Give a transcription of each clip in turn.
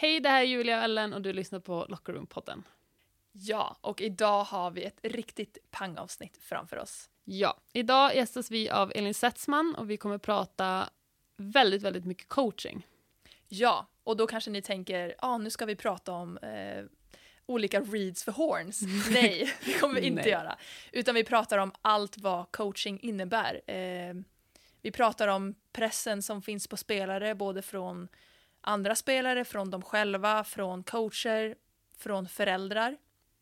Hej, det här är Julia och Ellen och du lyssnar på Locker Room-podden. Ja, och idag har vi ett riktigt pangavsnitt framför oss. Ja, idag gästas vi av Elin Setzman och vi kommer prata väldigt, väldigt mycket coaching. Ja, och då kanske ni tänker, ja ah, nu ska vi prata om eh, olika reads för horns. Nej, det kommer vi inte Nej. göra. Utan vi pratar om allt vad coaching innebär. Eh, vi pratar om pressen som finns på spelare, både från andra spelare, från dem själva, från coacher, från föräldrar.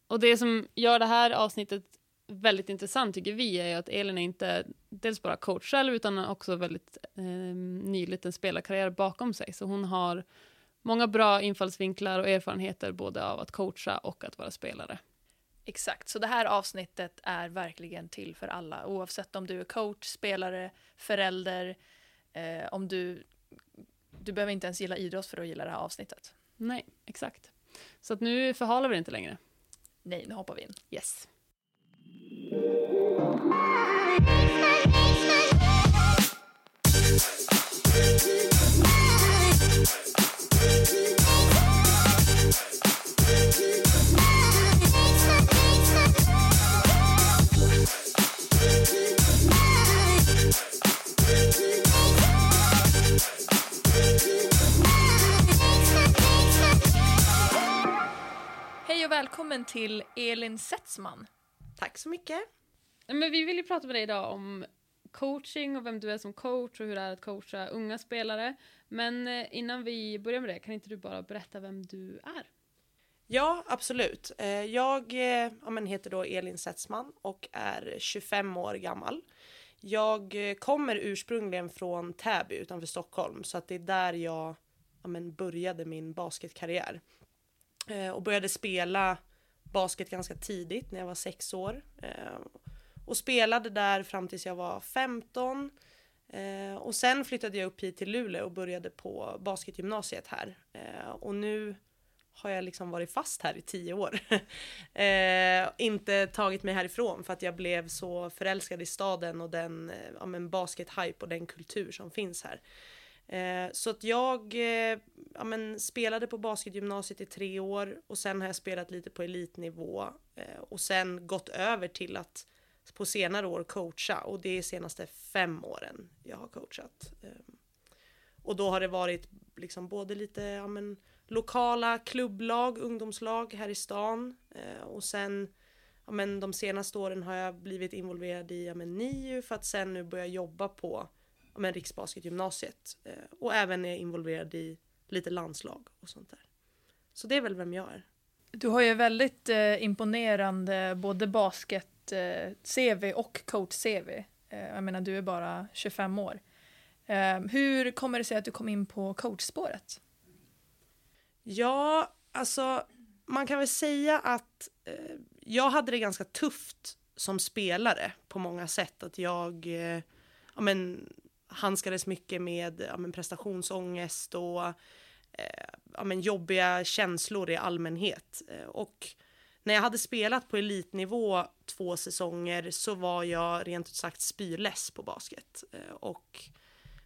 Och det som gör det här avsnittet väldigt intressant tycker vi är att Elin är inte dels bara coach själv utan också väldigt eh, nyligt en spelarkarriär bakom sig. Så hon har många bra infallsvinklar och erfarenheter både av att coacha och att vara spelare. Exakt, så det här avsnittet är verkligen till för alla oavsett om du är coach, spelare, förälder, eh, om du du behöver inte ens gilla idrott för att gilla det här avsnittet. Nej, exakt. Så att nu förhalar vi det inte längre. Nej, nu hoppar vi in. Yes. Hej och välkommen till Elin Setzman. Tack så mycket. Men vi vill ju prata med dig idag om coaching och vem du är som coach och hur det är att coacha unga spelare. Men eh, innan vi börjar med det, kan inte du bara berätta vem du är? Ja, absolut. Eh, Jag eh, ja, men heter då Elin Setzman och är 25 år gammal. Jag kommer ursprungligen från Täby utanför Stockholm så att det är där jag ja, men började min basketkarriär. Eh, Och började spela basket ganska tidigt när jag var sex år. Eh, Och spelade där fram tills jag var 15. Eh, Och sen flyttade jag upp hit till Luleå och började på basketgymnasiet här. Eh, Och nu har jag liksom varit fast här i tio år. eh, inte tagit mig härifrån för att jag blev så förälskad i staden och den eh, ja, men baskethype och den kultur som finns här. Eh, så att jag eh, ja, men spelade på basketgymnasiet i tre år och sen har jag spelat lite på elitnivå eh, och sen gått över till att på senare år coacha och det är senaste fem åren jag har coachat. Ehm, och då har det varit liksom både lite ja, men, lokala klubblag, ungdomslag här i stan eh, och sen ja, men, de senaste åren har jag blivit involverad i ja, men, NIU för att sen nu börja jobba på men, Riksbasketgymnasiet eh, och även är involverad i lite landslag och sånt där. Så det är väl vem jag är. Du har ju väldigt eh, imponerande både basket-CV och coach-CV. Eh, jag menar, du är bara 25 år. Eh, hur kommer det sig att du kom in på coachspåret? Ja, alltså man kan väl säga att eh, jag hade det ganska tufft som spelare på många sätt. Att jag eh, ja, men, handskades mycket med ja, men, prestationsångest och eh, ja, men, jobbiga känslor i allmänhet. Eh, och när jag hade spelat på elitnivå två säsonger så var jag rent ut sagt spyless på basket. Eh, och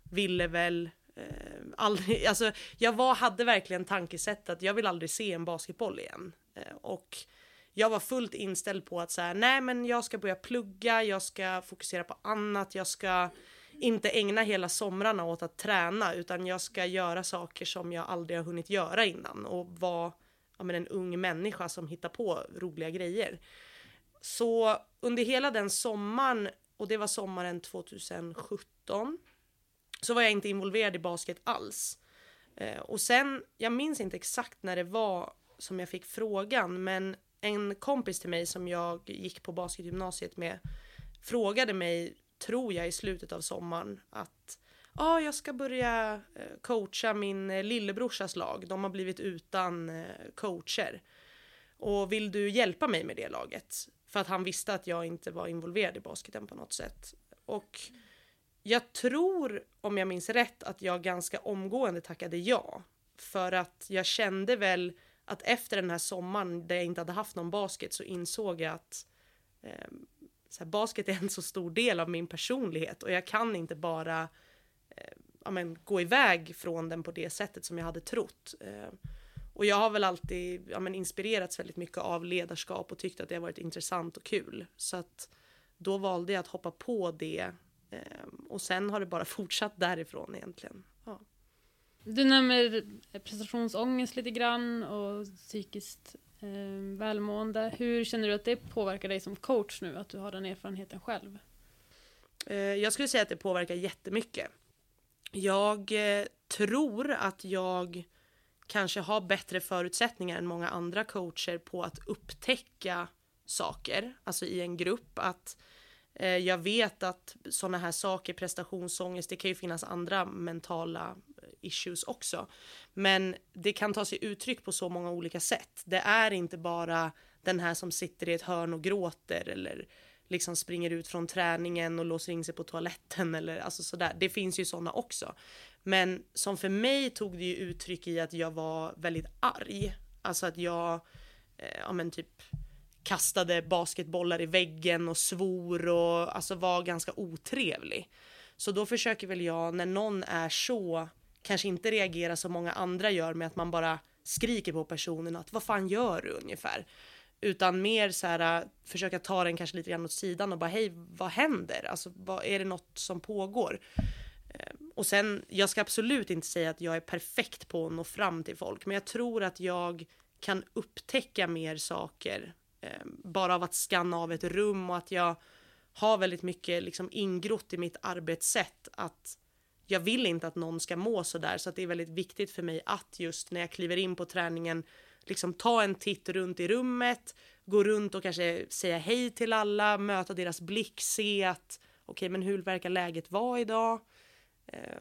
ville väl eh, aldrig, alltså jag var, hade verkligen tankesättet att jag vill aldrig se en basketboll igen. Eh, och jag var fullt inställd på att säga nej men jag ska börja plugga, jag ska fokusera på annat, jag ska inte ägna hela somrarna åt att träna utan jag ska göra saker som jag aldrig har hunnit göra innan och vara ja, men en ung människa som hittar på roliga grejer. Så under hela den sommaren, och det var sommaren 2017, så var jag inte involverad i basket alls. Eh, och sen, jag minns inte exakt när det var som jag fick frågan, men en kompis till mig som jag gick på basketgymnasiet med frågade mig, tror jag i slutet av sommaren, att ja, ah, jag ska börja eh, coacha min eh, lillebrorsas lag. De har blivit utan eh, coacher. Och vill du hjälpa mig med det laget? För att han visste att jag inte var involverad i basketen på något sätt. Och jag tror, om jag minns rätt, att jag ganska omgående tackade ja. För att jag kände väl att efter den här sommaren där jag inte hade haft någon basket så insåg jag att eh, så här, basket är en så stor del av min personlighet och jag kan inte bara eh, ja, men, gå iväg från den på det sättet som jag hade trott. Eh, Och jag har väl alltid ja, men inspirerats väldigt mycket av ledarskap och tyckt att det har varit intressant och kul. Så att då valde jag att hoppa på det eh, och sen har det bara fortsatt därifrån egentligen. Ja. Du nämner prestationsångest lite grann och psykiskt eh, välmående. Hur känner du att det påverkar dig som coach nu, att du har den erfarenheten själv? Eh, jag skulle säga att det påverkar jättemycket. Jag eh, tror att jag kanske har bättre förutsättningar än många andra coacher på att upptäcka saker, alltså i en grupp. Att eh, jag vet att sådana här saker, prestationsångest, det kan ju finnas andra mentala issues också. Men det kan ta sig uttryck på så många olika sätt. Det är inte bara den här som sitter i ett hörn och gråter eller liksom springer ut från träningen och låser in sig på toaletten eller alltså sådär. Det finns ju sådana också. Men som för mig tog det ju uttryck i att jag var väldigt arg. Alltså att jag, eh, ja men typ kastade basketbollar i väggen och svor och alltså var ganska otrevlig. Så då försöker väl jag när någon är så, kanske inte reagera som många andra gör med att man bara skriker på personen att vad fan gör du ungefär? Utan mer så här äh, försöka ta den kanske lite grann åt sidan och bara hej vad händer? Alltså vad, är det något som pågår? Ehm, och sen, jag ska absolut inte säga att jag är perfekt på att nå fram till folk, men jag tror att jag kan upptäcka mer saker eh, bara av att skanna av ett rum och att jag har väldigt mycket liksom ingrott i mitt arbetssätt att jag vill inte att någon ska må så där så att det är väldigt viktigt för mig att just när jag kliver in på träningen liksom ta en titt runt i rummet, gå runt och kanske säga hej till alla, möta deras blick, se att okej, okay, men hur verkar läget vara idag?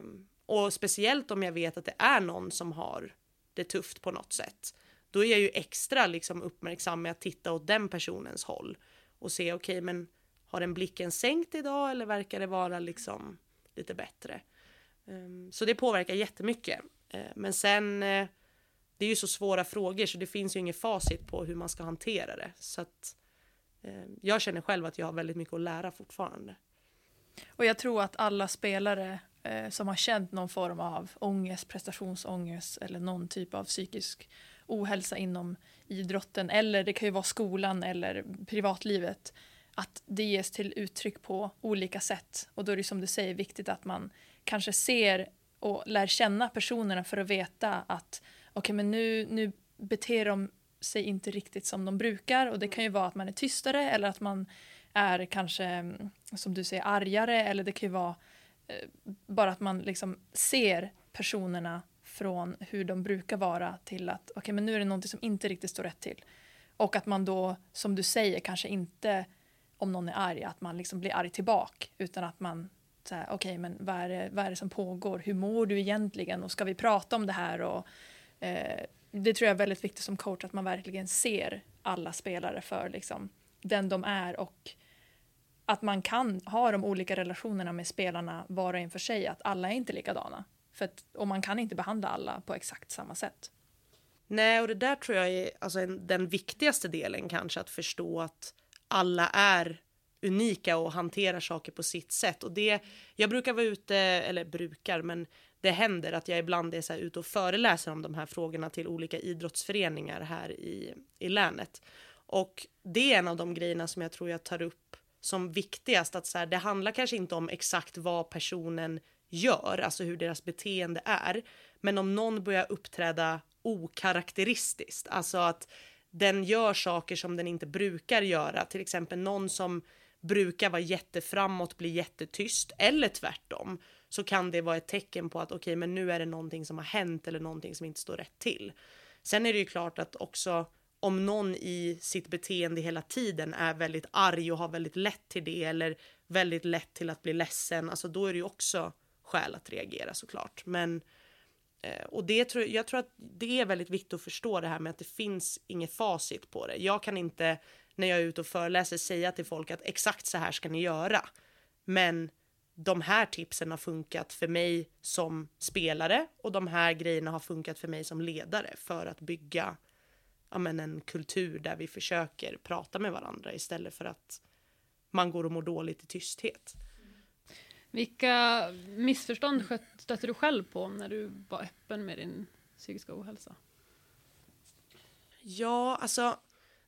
Um, och speciellt om jag vet att det är någon som har det tufft på något sätt. Då är jag ju extra liksom uppmärksam med att titta åt den personens håll och se okej, okay, men har den blicken sänkt idag eller verkar det vara liksom lite bättre? Ehm, så det påverkar jättemycket. Ehm, men sen eh, det är ju så svåra frågor så det finns ju inget facit på hur man ska hantera det. Så att ehm, jag känner själv att jag har väldigt mycket att lära fortfarande. Och jag tror att alla spelare eh, som har känt någon form av ångest, prestationsångest eller någon typ av psykisk ohälsa inom idrotten eller det kan ju vara skolan eller privatlivet att det ges till uttryck på olika sätt och då är det som du säger viktigt att man kanske ser och lär känna personerna för att veta att okej okay, men nu, nu beter de sig inte riktigt som de brukar. Och det kan ju vara att man är tystare eller att man är kanske mm, som du säger argare. Eller det kan ju vara Eh, bara att man liksom ser personerna från hur de brukar vara till att okej okay, men nu är det någonting som inte riktigt står rätt till. Och att man då, som du säger, kanske inte om någon är arg, att man liksom blir arg tillbaka. Utan att man säger okej okay, men vad är, det, vad är det som pågår, hur mår du egentligen och ska vi prata om det här och eh, det tror jag är väldigt viktigt som coach att man verkligen ser alla spelare för liksom den de är och att man kan ha de olika relationerna med spelarna var och en för sig, att alla är inte likadana. För att, och man kan inte behandla alla på exakt samma sätt. Nej, och det där tror jag är alltså en, den viktigaste delen kanske, att förstå att alla är unika och hanterar saker på sitt sätt. Och det, jag brukar vara ute, eller brukar, men det händer att jag ibland är så här ute och föreläser om de här frågorna till olika idrottsföreningar här i, i länet. Och det är en av de grejerna som jag tror jag tar upp som viktigast att så här, det handlar kanske inte om exakt vad personen gör, alltså hur deras beteende är, men om någon börjar uppträda okaraktäristiskt, alltså att den gör saker som den inte brukar göra, till exempel någon som brukar vara jätteframåt bli jättetyst eller tvärtom så kan det vara ett tecken på att okej, okay, men nu är det någonting som har hänt eller någonting som inte står rätt till. Sen är det ju klart att också om någon i sitt beteende hela tiden är väldigt arg och har väldigt lätt till det eller väldigt lätt till att bli ledsen, alltså då är det ju också skäl att reagera såklart. Men eh, och det tror jag tror att det är väldigt viktigt att förstå det här med att det finns inget facit på det. Jag kan inte när jag är ute och föreläser säga till folk att exakt så här ska ni göra. Men de här tipsen har funkat för mig som spelare och de här grejerna har funkat för mig som ledare för att bygga ja, men en kultur där vi försöker prata med varandra istället för att man går och mår dåligt i tysthet. Vilka missförstånd stötte du själv på när du var öppen med din psykiska ohälsa? Ja, alltså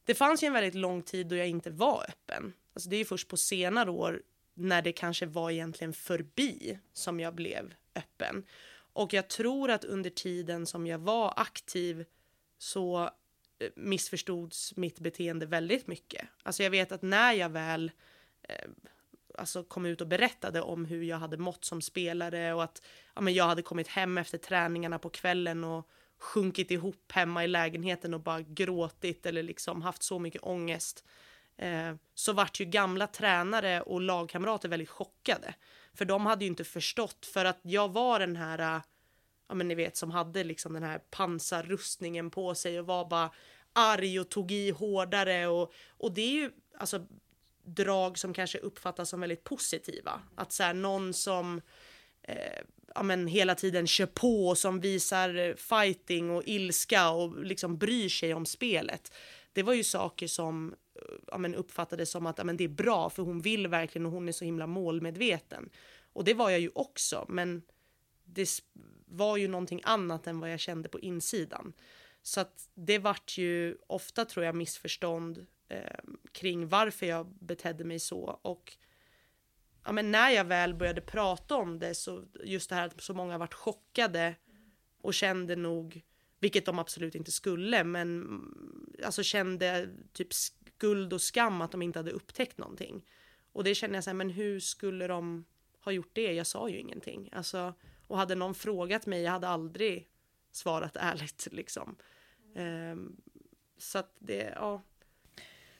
det fanns ju en väldigt lång tid då jag inte var öppen. Alltså det är först på senare år när det kanske var egentligen förbi som jag blev öppen. Och jag tror att under tiden som jag var aktiv så eh, missförstods mitt beteende väldigt mycket. Alltså jag vet att när jag väl eh, alltså kom ut och berättade om hur jag hade mått som spelare och att ja, men jag hade kommit hem efter träningarna på kvällen och sjunkit ihop hemma i lägenheten och bara gråtit eller liksom haft så mycket ångest. Eh, så vart ju gamla tränare och lagkamrater väldigt chockade. För de hade ju inte förstått för att jag var den här, eh, ja men ni vet som hade liksom den här pansarrustningen på sig och var bara arg och tog i hårdare och, och det är ju alltså drag som kanske uppfattas som väldigt positiva. Att så här, någon som eh, ja, men hela tiden kör på och som visar eh, fighting och ilska och liksom bryr sig om spelet. Det var ju saker som eh, ja, men uppfattades som att ja, men det är bra för hon vill verkligen och hon är så himla målmedveten. Och det var jag ju också, men det var ju någonting annat än vad jag kände på insidan. Så att det vart ju ofta tror jag missförstånd eh, kring varför jag betedde mig så och ja, men när jag väl började prata om det så just det här att så många varit chockade och kände nog, vilket de absolut inte skulle, men mm, alltså kände typ skuld och skam att de inte hade upptäckt någonting. Och det känner jag så här, men hur skulle de ha gjort det? Jag sa ju ingenting. Alltså, och hade någon frågat mig, jag hade aldrig svarat ärligt liksom. Um, så att det, ja.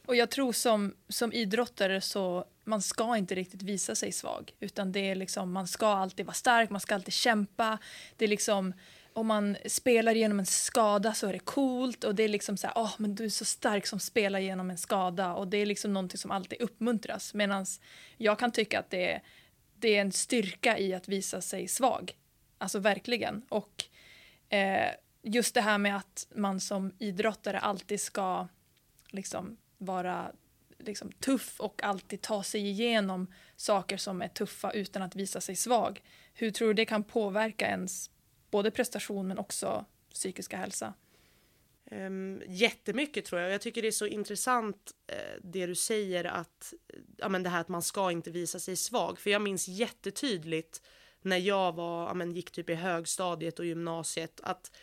Och jag tror som, som idrottare så man ska inte riktigt visa sig svag utan det är liksom man ska alltid vara stark, man ska alltid kämpa. Det är liksom om man spelar genom en skada så är det coolt och det är liksom så här, oh, men du är så stark som spelar genom en skada och det är liksom någonting som alltid uppmuntras medan jag kan tycka att det är, det är en styrka i att visa sig svag. Alltså verkligen. Och eh, just det här med att man som idrottare alltid ska liksom vara liksom, tuff och alltid ta sig igenom saker som är tuffa utan att visa sig svag. Hur tror du det kan påverka ens både prestation men också psykiska hälsa? Um, jättemycket tror jag. Jag tycker det är så intressant uh, det du säger att ja, men det här att man ska inte visa sig svag. För jag minns jättetydligt när jag var, ja, men gick typ i högstadiet och gymnasiet att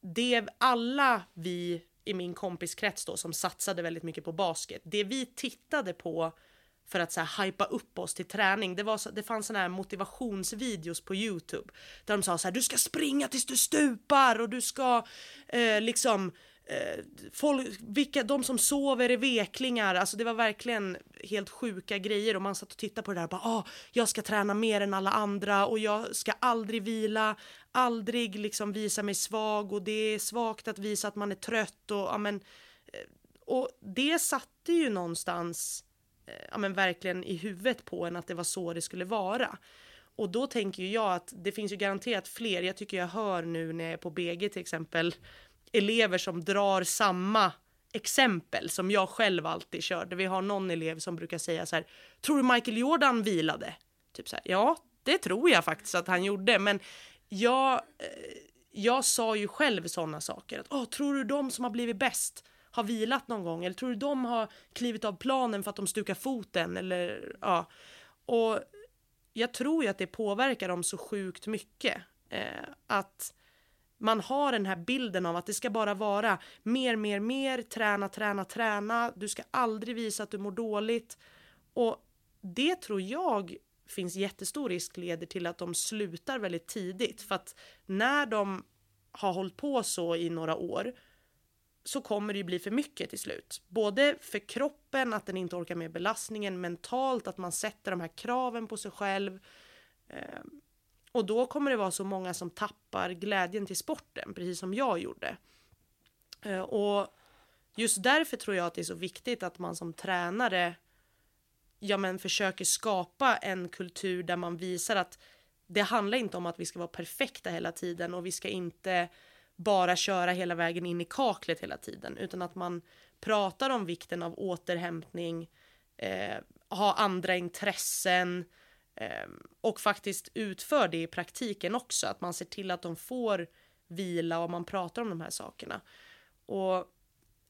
det alla vi i min kompiskrets då som satsade väldigt mycket på basket. Det vi tittade på för att så här hypa upp oss till träning. Det, var, det fanns såna här motivationsvideos på Youtube där de sa så här, du ska springa tills du stupar och du ska eh, liksom Eh, folk, vilka, de som sover är veklingar. Alltså det var verkligen helt sjuka grejer och man satt och tittade på det där och bara, ah, jag ska träna mer än alla andra och jag ska aldrig vila, aldrig liksom visa mig svag och det är svagt att visa att man är trött och ja men eh, och det satte ju någonstans eh, ja men verkligen i huvudet på en att det var så det skulle vara. Och då tänker ju jag att det finns ju garanterat fler, jag tycker jag hör nu när jag är på BG till exempel, elever som drar samma exempel som jag själv alltid körde. Vi har någon elev som brukar säga så här, tror du Michael Jordan vilade? Typ så här, ja, det tror jag faktiskt att han gjorde, men jag, eh, jag sa ju själv sådana saker. Att, oh, tror du de som har blivit bäst har vilat någon gång? Eller tror du de har klivit av planen för att de stukar foten? Eller, ja. Och jag tror ju att det påverkar dem så sjukt mycket. Eh, att man har den här bilden av att det ska bara vara mer, mer, mer, träna, träna, träna. Du ska aldrig visa att du mår dåligt. Och det tror jag finns jättestor risk leder till att de slutar väldigt tidigt. För att när de har hållit på så i några år så kommer det ju bli för mycket till slut. Både för kroppen, att den inte orkar med belastningen, mentalt, att man sätter de här kraven på sig själv. Ehm, och då kommer det vara så många som tappar glädjen till sporten, precis som jag gjorde. Eh, och just därför tror jag att det är så viktigt att man som tränare ja, men försöker skapa en kultur där man visar att det handlar inte om att vi ska vara perfekta hela tiden och vi ska inte bara köra hela vägen in i kaklet hela tiden utan att man pratar om vikten av återhämtning, eh, ha andra intressen eh, Ehm, och faktiskt utför det i praktiken också. Att man ser till att de får vila och man pratar om de här sakerna. Och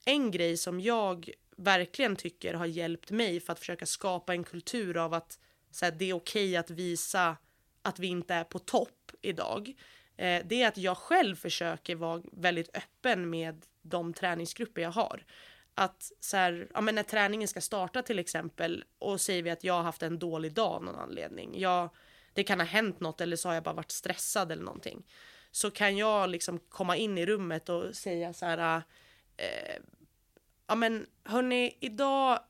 en grej som jag verkligen tycker har hjälpt mig för att försöka skapa en kultur av att så här, det är okej okay att visa att vi inte är på topp idag. Eh, det är att jag själv försöker vara väldigt öppen med de träningsgrupper jag har. Att så här, ja, men när träningen ska starta till exempel och säger vi att jag har haft en dålig dag av någon anledning. Jag, det kan ha hänt något eller så har jag bara varit stressad eller någonting. Så kan jag liksom komma in i rummet och säga så här. Eh, ja men hörni, idag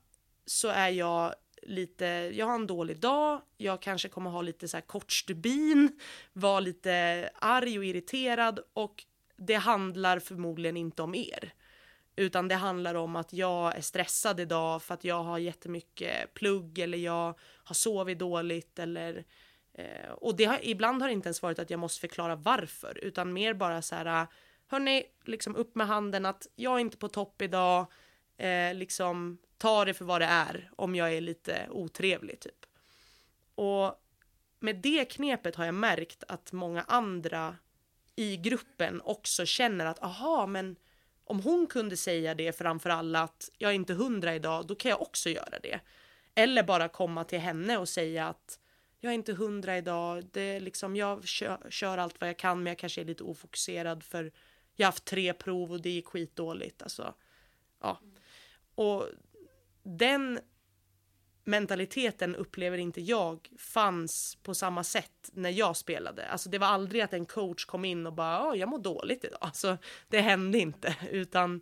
så är jag lite, jag har en dålig dag, jag kanske kommer ha lite så här kort stubin, vara lite arg och irriterad och det handlar förmodligen inte om er. Utan det handlar om att jag är stressad idag för att jag har jättemycket plugg eller jag har sovit dåligt eller eh, och det har, ibland har det inte ens varit att jag måste förklara varför utan mer bara så här hörni, liksom upp med handen att jag är inte på topp idag, eh, liksom ta det för vad det är om jag är lite otrevlig typ. Och med det knepet har jag märkt att många andra i gruppen också känner att aha, men om hon kunde säga det framför alla att jag är inte hundra idag, då kan jag också göra det. Eller bara komma till henne och säga att jag är inte hundra idag, det är liksom, jag kör, kör, allt vad jag kan men jag kanske är lite ofokuserad för jag har haft tre prov och det gick skitdåligt. Alltså, ja. Och den mentaliteten upplever inte jag fanns på samma sätt när jag spelade. Alltså det var aldrig att en coach kom in och bara, ah, jag mår dåligt idag. Alltså det hände inte, utan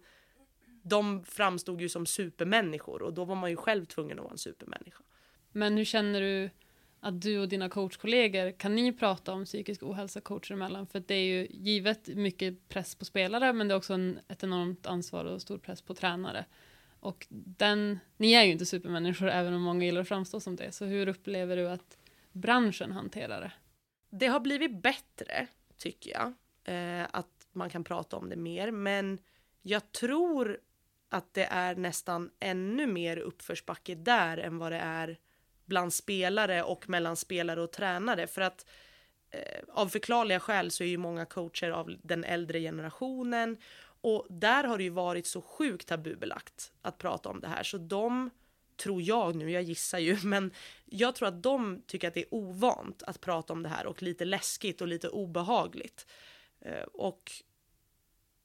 de framstod ju som supermänniskor och då var man ju själv tvungen att vara en supermänniska. Men hur känner du att du och dina coachkollegor, kan ni prata om psykisk ohälsa coacher emellan? För det är ju givet mycket press på spelare, men det är också en, ett enormt ansvar och stor press på tränare. Och den, ni är ju inte supermänniskor, även om många gillar att framstå som det. Så hur upplever du att branschen hanterar det? Det har blivit bättre, tycker jag. Eh, att man kan prata om det mer. Men jag tror att det är nästan ännu mer uppförsbacke där än vad det är bland spelare och mellan spelare och tränare. För att eh, av förklarliga skäl så är ju många coacher av den äldre generationen och där har det ju varit så sjukt tabubelagt att prata om det här så de tror jag nu, jag gissar ju, men jag tror att de tycker att det är ovant att prata om det här och lite läskigt och lite obehagligt. Eh, och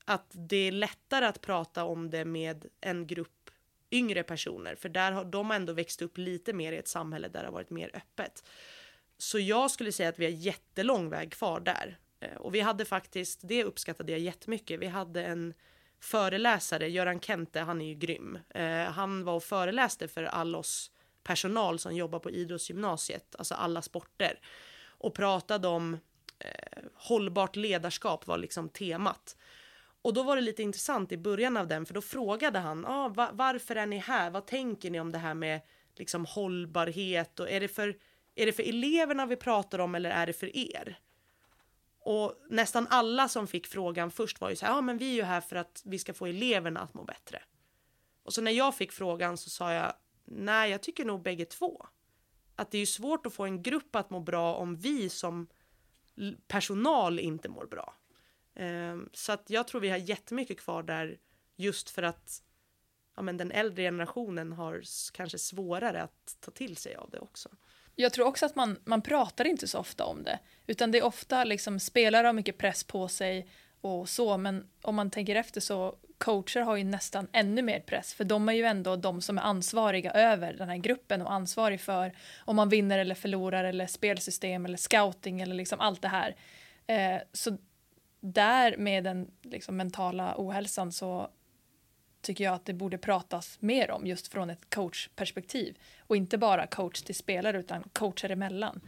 att det är lättare att prata om det med en grupp yngre personer, för där har de ändå växt upp lite mer i ett samhälle där det har varit mer öppet. Så jag skulle säga att vi har jättelång väg kvar där. Eh, och vi hade faktiskt, det uppskattade jag jättemycket, vi hade en föreläsare, Göran Kente, han är ju grym. Eh, han var och föreläste för all oss personal som jobbar på idrottsgymnasiet, alltså alla sporter. Och pratade om eh, hållbart ledarskap var liksom temat. Och då var det lite intressant i början av den, för då frågade han, ah, va varför är ni här? Vad tänker ni om det här med liksom hållbarhet och är det för, är det för eleverna vi pratar om eller är det för er? Och nästan alla som fick frågan först var ju så här, ja men vi är ju här för att vi ska få eleverna att må bättre. Och så när jag fick frågan så sa jag, nej jag tycker nog bägge två. Att det är ju svårt att få en grupp att må bra om vi som personal inte mår bra. Ehm, så att jag tror vi har jättemycket kvar där just för att ja, men den äldre generationen har kanske svårare att ta till sig av det också. Jag tror också att man, man pratar inte så ofta om det. Utan det är ofta liksom spelare har mycket press på sig och så. Men om man tänker efter så coacher har ju nästan ännu mer press. För de är ju ändå de som är ansvariga över den här gruppen och ansvarig för om man vinner eller förlorar eller spelsystem eller scouting eller liksom allt det här. Eh, så där med den liksom mentala ohälsan så tycker jag att det borde pratas mer om just från ett coachperspektiv. Och inte bara coach till spelare utan coacher emellan.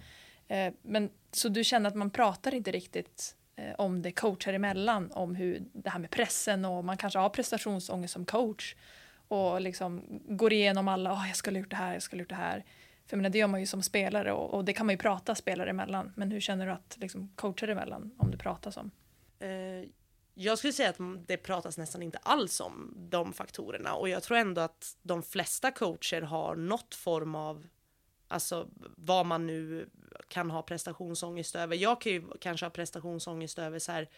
Eh, men, så du känner att man pratar inte riktigt eh, om det coacher emellan, om hur det här med pressen och man kanske har prestationsångest som coach och liksom går igenom alla, oh, jag skulle gjort det här, jag skulle gjort det här. För menar, det gör man ju som spelare och, och, det kan man ju prata spelare emellan. Men hur känner du att liksom, coacher emellan, om det pratas om? Eh, jag skulle säga att det pratas nästan inte alls om de faktorerna och jag tror ändå att de flesta coacher har något form av Alltså vad man nu kan ha prestationsångest över. Jag kan ju kanske ha prestationsångest över så här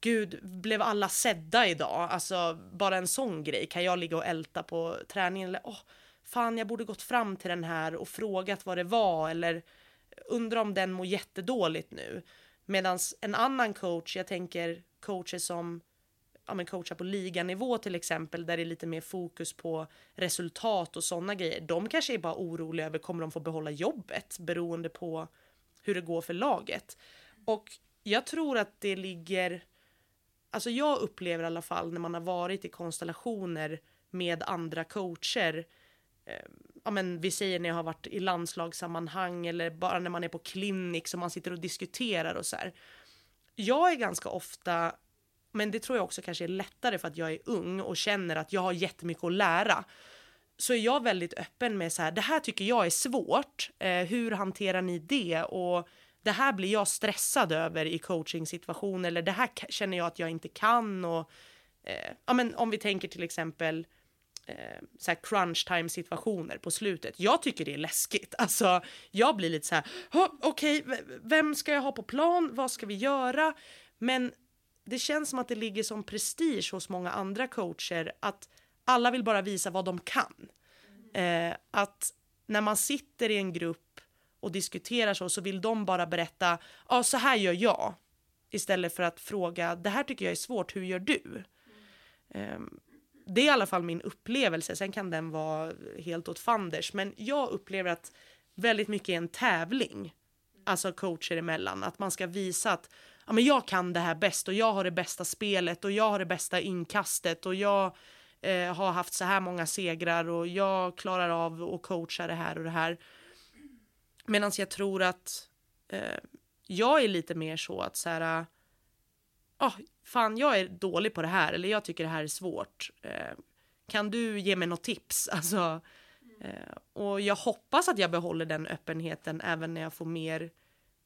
gud, blev alla sedda idag? Alltså bara en sån grej. Kan jag ligga och älta på träningen? Eller oh, fan, jag borde gått fram till den här och frågat vad det var. Eller undrar om den mår jättedåligt nu. Medan en annan coach, jag tänker coacher som ja, men coachar på liganivå till exempel, där det är lite mer fokus på resultat och sådana grejer. De kanske är bara oroliga över kommer de få behålla jobbet beroende på hur det går för laget. Och jag tror att det ligger, alltså jag upplever i alla fall när man har varit i konstellationer med andra coacher, eh, ja men vi säger när jag har varit i landslagssammanhang eller bara när man är på klinik som man sitter och diskuterar och så här. Jag är ganska ofta men det tror jag också kanske är lättare för att jag är ung och känner att jag har jättemycket att lära. Så är jag väldigt öppen med så här, det här tycker jag är svårt. Eh, hur hanterar ni det? Och det här blir jag stressad över i coachingsituationer eller det här känner jag att jag inte kan. Och, eh, ja, men om vi tänker till exempel eh, så här crunch time situationer på slutet. Jag tycker det är läskigt. Alltså, jag blir lite så här, okej, okay, vem ska jag ha på plan? Vad ska vi göra? Men det känns som att det ligger som prestige hos många andra coacher att alla vill bara visa vad de kan. Eh, att när man sitter i en grupp och diskuterar så, så vill de bara berätta, ja ah, så här gör jag. Istället för att fråga, det här tycker jag är svårt, hur gör du? Eh, det är i alla fall min upplevelse, sen kan den vara helt åt fanders, men jag upplever att väldigt mycket är en tävling, alltså coacher emellan, att man ska visa att ja, men jag kan det här bäst och jag har det bästa spelet och jag har det bästa inkastet och jag eh, har haft så här många segrar och jag klarar av att coacha det här och det här. Medan jag tror att eh, jag är lite mer så att så här, ah, fan jag är dålig på det här eller jag tycker det här är svårt. Eh, kan du ge mig något tips? Alltså, eh, och jag hoppas att jag behåller den öppenheten även när jag får mer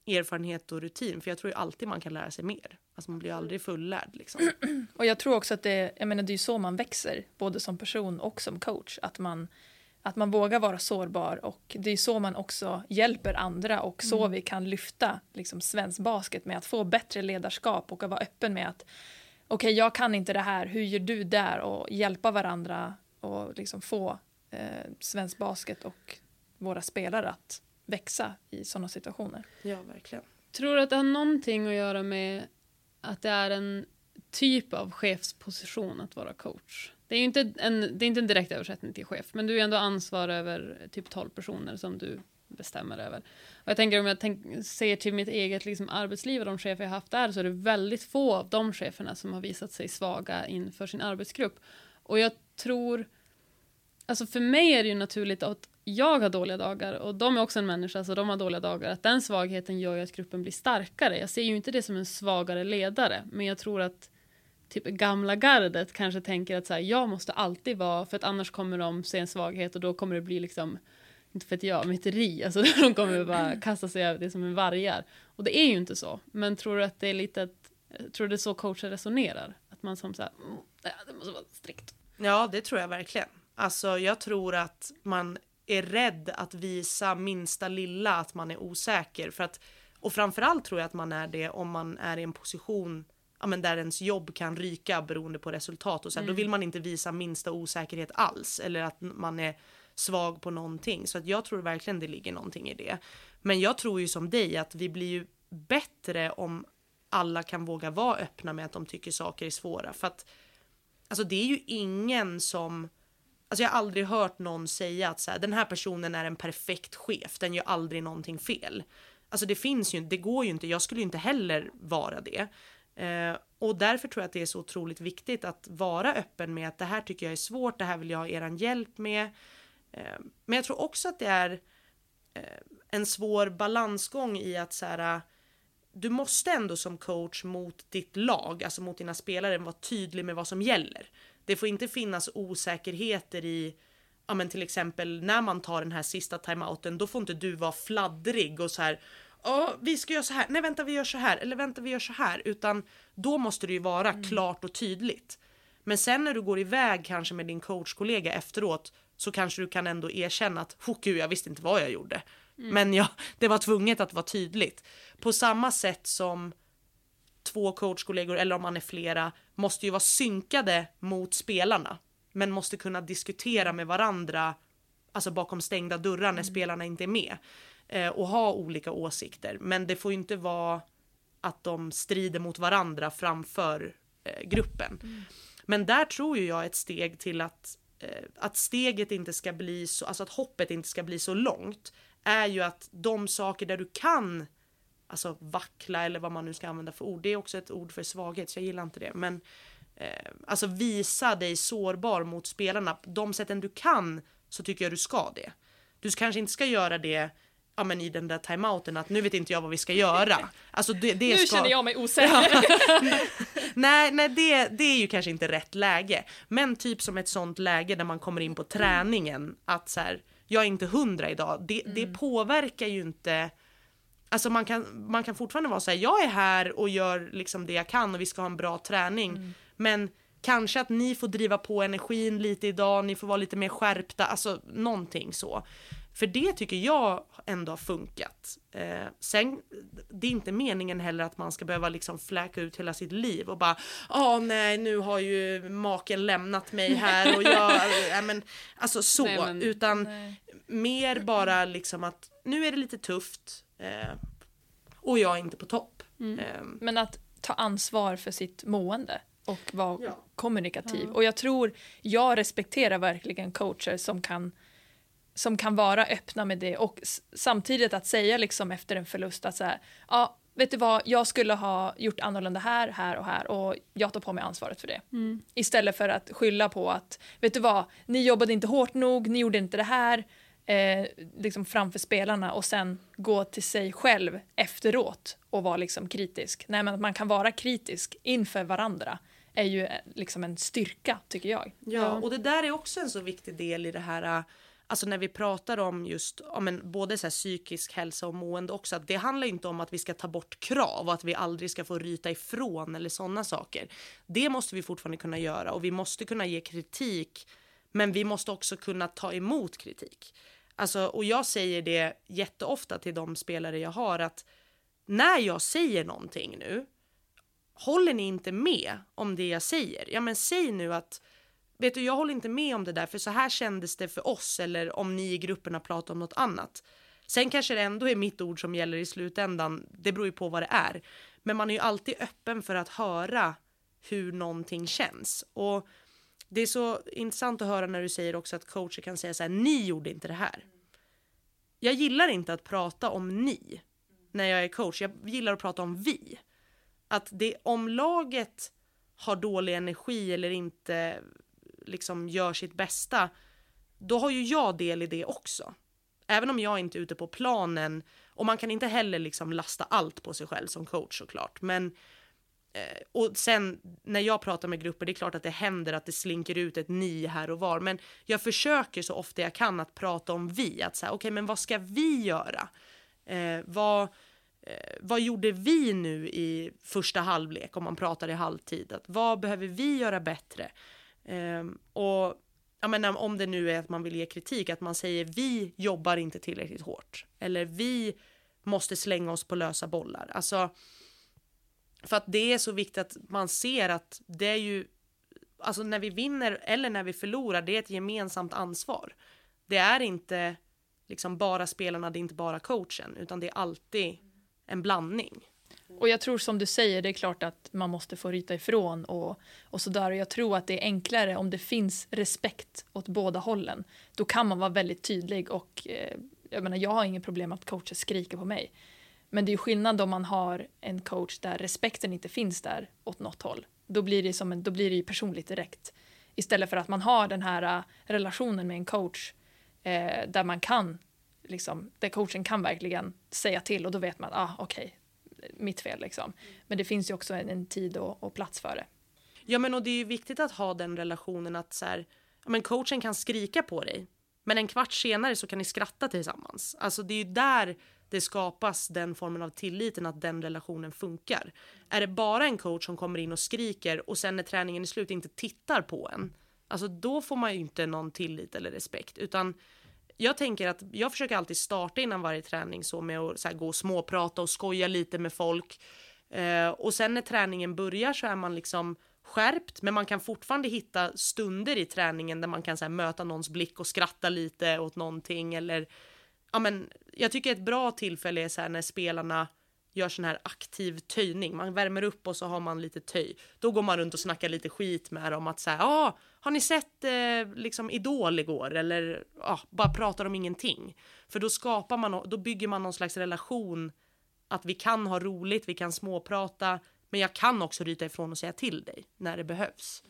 erfarenhet och rutin. För jag tror ju alltid man kan lära sig mer. Alltså man blir aldrig fullärd liksom. Och jag tror också att det, jag menar det är så man växer, både som person och som coach. Att man, att man vågar vara sårbar och det är så man också hjälper andra och så mm. vi kan lyfta liksom, svensk basket med att få bättre ledarskap och att vara öppen med att okej, okay, jag kan inte det här, hur gör du där? Och hjälpa varandra och liksom få eh, svensk basket och våra spelare att växa i sådana situationer. Ja, verkligen. Tror du att det har någonting att göra med att det är en typ av chefsposition att vara coach? Det är ju inte en, det är inte en direkt översättning till chef, men du är ändå ansvarig över typ 12 personer som du bestämmer över. Och jag tänker om jag tänk, ser till mitt eget liksom, arbetsliv och de chefer jag haft där så är det väldigt få av de cheferna som har visat sig svaga inför sin arbetsgrupp. Och jag tror, alltså för mig är det ju naturligt att jag har dåliga dagar och de är också en människa så de har dåliga dagar. Att den svagheten gör ju att gruppen blir starkare. Jag ser ju inte det som en svagare ledare men jag tror att typ gamla gardet kanske tänker att så här, jag måste alltid vara för att annars kommer de se en svaghet och då kommer det bli liksom inte för att jag, myteri, alltså de kommer bara kasta sig över det som en vargar. Och det är ju inte så. Men tror du att det är lite att, tror du det är så coacher resonerar? Att man som så här, mm, det måste vara strikt. Ja, det tror jag verkligen. Alltså jag tror att man är rädd att visa minsta lilla att man är osäker. För att, och framförallt tror jag att man är det om man är i en position ja, men där ens jobb kan ryka beroende på resultat. Och så här, mm. Då vill man inte visa minsta osäkerhet alls eller att man är svag på någonting. Så att jag tror verkligen det ligger någonting i det. Men jag tror ju som dig att vi blir ju bättre om alla kan våga vara öppna med att de tycker saker är svåra. För att alltså det är ju ingen som Alltså jag har aldrig hört någon säga att så här, den här personen är en perfekt chef, den gör aldrig någonting fel. Alltså det finns ju det går ju inte, jag skulle ju inte heller vara det. Eh, och därför tror jag att det är så otroligt viktigt att vara öppen med att det här tycker jag är svårt, det här vill jag ha er hjälp med. Eh, men jag tror också att det är eh, en svår balansgång i att så här, du måste ändå som coach mot ditt lag, alltså mot dina spelare, vara tydlig med vad som gäller. Det får inte finnas osäkerheter i ja men till exempel när man tar den här sista timeouten då får inte du vara fladdrig och så här Ja, vi ska göra så här. Nej, vänta, vi gör så här. Eller vänta, vi gör så här. Utan då måste det ju vara mm. klart och tydligt. Men sen när du går iväg kanske med din coachkollega efteråt så kanske du kan ändå erkänna att oh, gud, jag visste inte vad jag gjorde. Mm. Men ja, det var tvunget att vara tydligt. På samma sätt som två coachkollegor eller om man är flera måste ju vara synkade mot spelarna. Men måste kunna diskutera med varandra, alltså bakom stängda dörrar när spelarna inte är med. Eh, och ha olika åsikter. Men det får ju inte vara att de strider mot varandra framför eh, gruppen. Men där tror ju jag ett steg till att, eh, att steget inte ska bli så, alltså att hoppet inte ska bli så långt. Är ju att de saker där du kan alltså vackla eller vad man nu ska använda för ord. Det är också ett ord för svaghet så jag gillar inte det. Men eh, alltså visa dig sårbar mot spelarna. De sätten du kan så tycker jag du ska det. Du kanske inte ska göra det ja, men i den där timeouten att nu vet inte jag vad vi ska göra. Alltså det, det nu ska... känner jag mig osäker. nej, nej det, det är ju kanske inte rätt läge. Men typ som ett sånt läge där man kommer in på träningen att så här, jag är inte hundra idag. Det, det påverkar ju inte Alltså man kan, man kan fortfarande vara så här, jag är här och gör liksom det jag kan och vi ska ha en bra träning. Men kanske att ni får driva på energin lite idag, ni får vara lite mer skärpta, alltså någonting så. För det tycker jag ändå har funkat. Eh, sen, det är inte meningen heller att man ska behöva liksom fläka ut hela sitt liv och bara Åh nej, nu har ju maken lämnat mig här och jag, äh, men, alltså så, Nej, men- utan Nej. mer bara liksom att nu är det lite tufft eh, och jag är inte på topp. Mm. Eh, Men att ta ansvar för sitt mående och vara Ja. kommunikativ. Ja. Och jag tror, jag respekterar verkligen coacher som kan som kan vara öppna med det och samtidigt att säga liksom efter en förlust att så här, ja, vet du vad, jag skulle ha gjort annorlunda här, här och här och jag tar på mig ansvaret för det. Mm. Istället för att skylla på att, vet du vad, ni jobbade inte hårt nog, ni gjorde inte det här, eh, liksom framför spelarna och sen gå till sig själv efteråt och vara liksom kritisk. Nej, men att man kan vara kritisk inför varandra är ju eh, liksom en styrka, tycker jag. Ja, och det där är också en så viktig del i det här, äh, alltså när vi pratar om just, ja, men både så här psykisk hälsa och mående också, att det handlar inte om att vi ska ta bort krav och att vi aldrig ska få ryta ifrån eller sådana saker. Det måste vi fortfarande kunna göra och vi måste kunna ge kritik, men vi måste också kunna ta emot kritik. Alltså, och jag säger det jätteofta till de spelare jag har att när jag säger någonting nu, håller ni inte med om det jag säger? Ja, men säg nu att vet du, jag håller inte med om det där för så här kändes det för oss eller om ni i gruppen har pratat om något annat. Sen kanske det ändå är mitt ord som gäller i slutändan. Det beror ju på vad det är. Men man är ju alltid öppen för att höra hur någonting känns. Och det är så intressant att höra när du säger också att coacher kan säga så här, ni gjorde inte det här. Jag gillar inte att prata om ni när jag är coach. Jag gillar att prata om vi. Att det om laget har dålig energi eller inte liksom gör sitt bästa, då har ju jag del i det också. Även om jag inte är ute på planen och man kan inte heller liksom lasta allt på sig själv som coach såklart. Men eh, och sen när jag pratar med grupper, det är klart att det händer att det slinker ut ett ni här och var, men jag försöker så ofta jag kan att prata om vi, att säga okej, okay, men vad ska vi göra? Eh, vad, eh, vad gjorde vi nu i första halvlek om man pratar i halvtid? Att vad behöver vi göra bättre? Ehm, och jag menar, om det nu är att man vill ge kritik, att man säger vi jobbar inte tillräckligt hårt. Eller vi måste slänga oss på lösa bollar. Alltså, för att det är så viktigt att man ser att det är ju, alltså när vi vinner eller när vi förlorar, det är ett gemensamt ansvar. Det är inte liksom bara spelarna, det är inte bara coachen, utan det är alltid en blandning. Och jag tror som du säger, det är klart att man måste få ryta ifrån och, och sådär. Och jag tror att det är enklare om det finns respekt åt båda hållen. Då kan man vara väldigt tydlig och eh, jag menar, jag har inget problem att coacher skriker på mig. Men det är ju skillnad om man har en coach där respekten inte finns där åt något håll. Då blir det, som en, då blir det ju personligt direkt. Istället för att man har den här uh, relationen med en coach eh, där man kan, liksom, där coachen kan verkligen säga till och då vet man, ah okej, mitt fel liksom. Men det finns ju också en, en tid och, och plats för det. Ja men och det är ju viktigt att ha den relationen att så här, ja, men coachen kan skrika på dig. Men en kvart senare så kan ni skratta tillsammans. Alltså det är ju där det skapas den formen av tilliten att den relationen funkar. Är det bara en coach som kommer in och skriker och sen när träningen är slut inte tittar på en. Alltså då får man ju inte någon tillit eller respekt utan jag tänker att jag försöker alltid starta innan varje träning så med att så här, gå och småprata och skoja lite med folk. Eh, och sen när träningen börjar så är man liksom skärpt, men man kan fortfarande hitta stunder i träningen där man kan så här, möta någons blick och skratta lite åt någonting eller ja, men jag tycker ett bra tillfälle är så här när spelarna gör sån här aktiv töjning. Man värmer upp och så har man lite töj. Då går man runt och snackar lite skit med dem att säga, ja, ah, har ni sett eh, liksom Idol igår? Eller ja, ah, bara pratar om ingenting. För då skapar man, då bygger man någon slags relation att vi kan ha roligt, vi kan småprata, men jag kan också ryta ifrån och säga till dig när det behövs.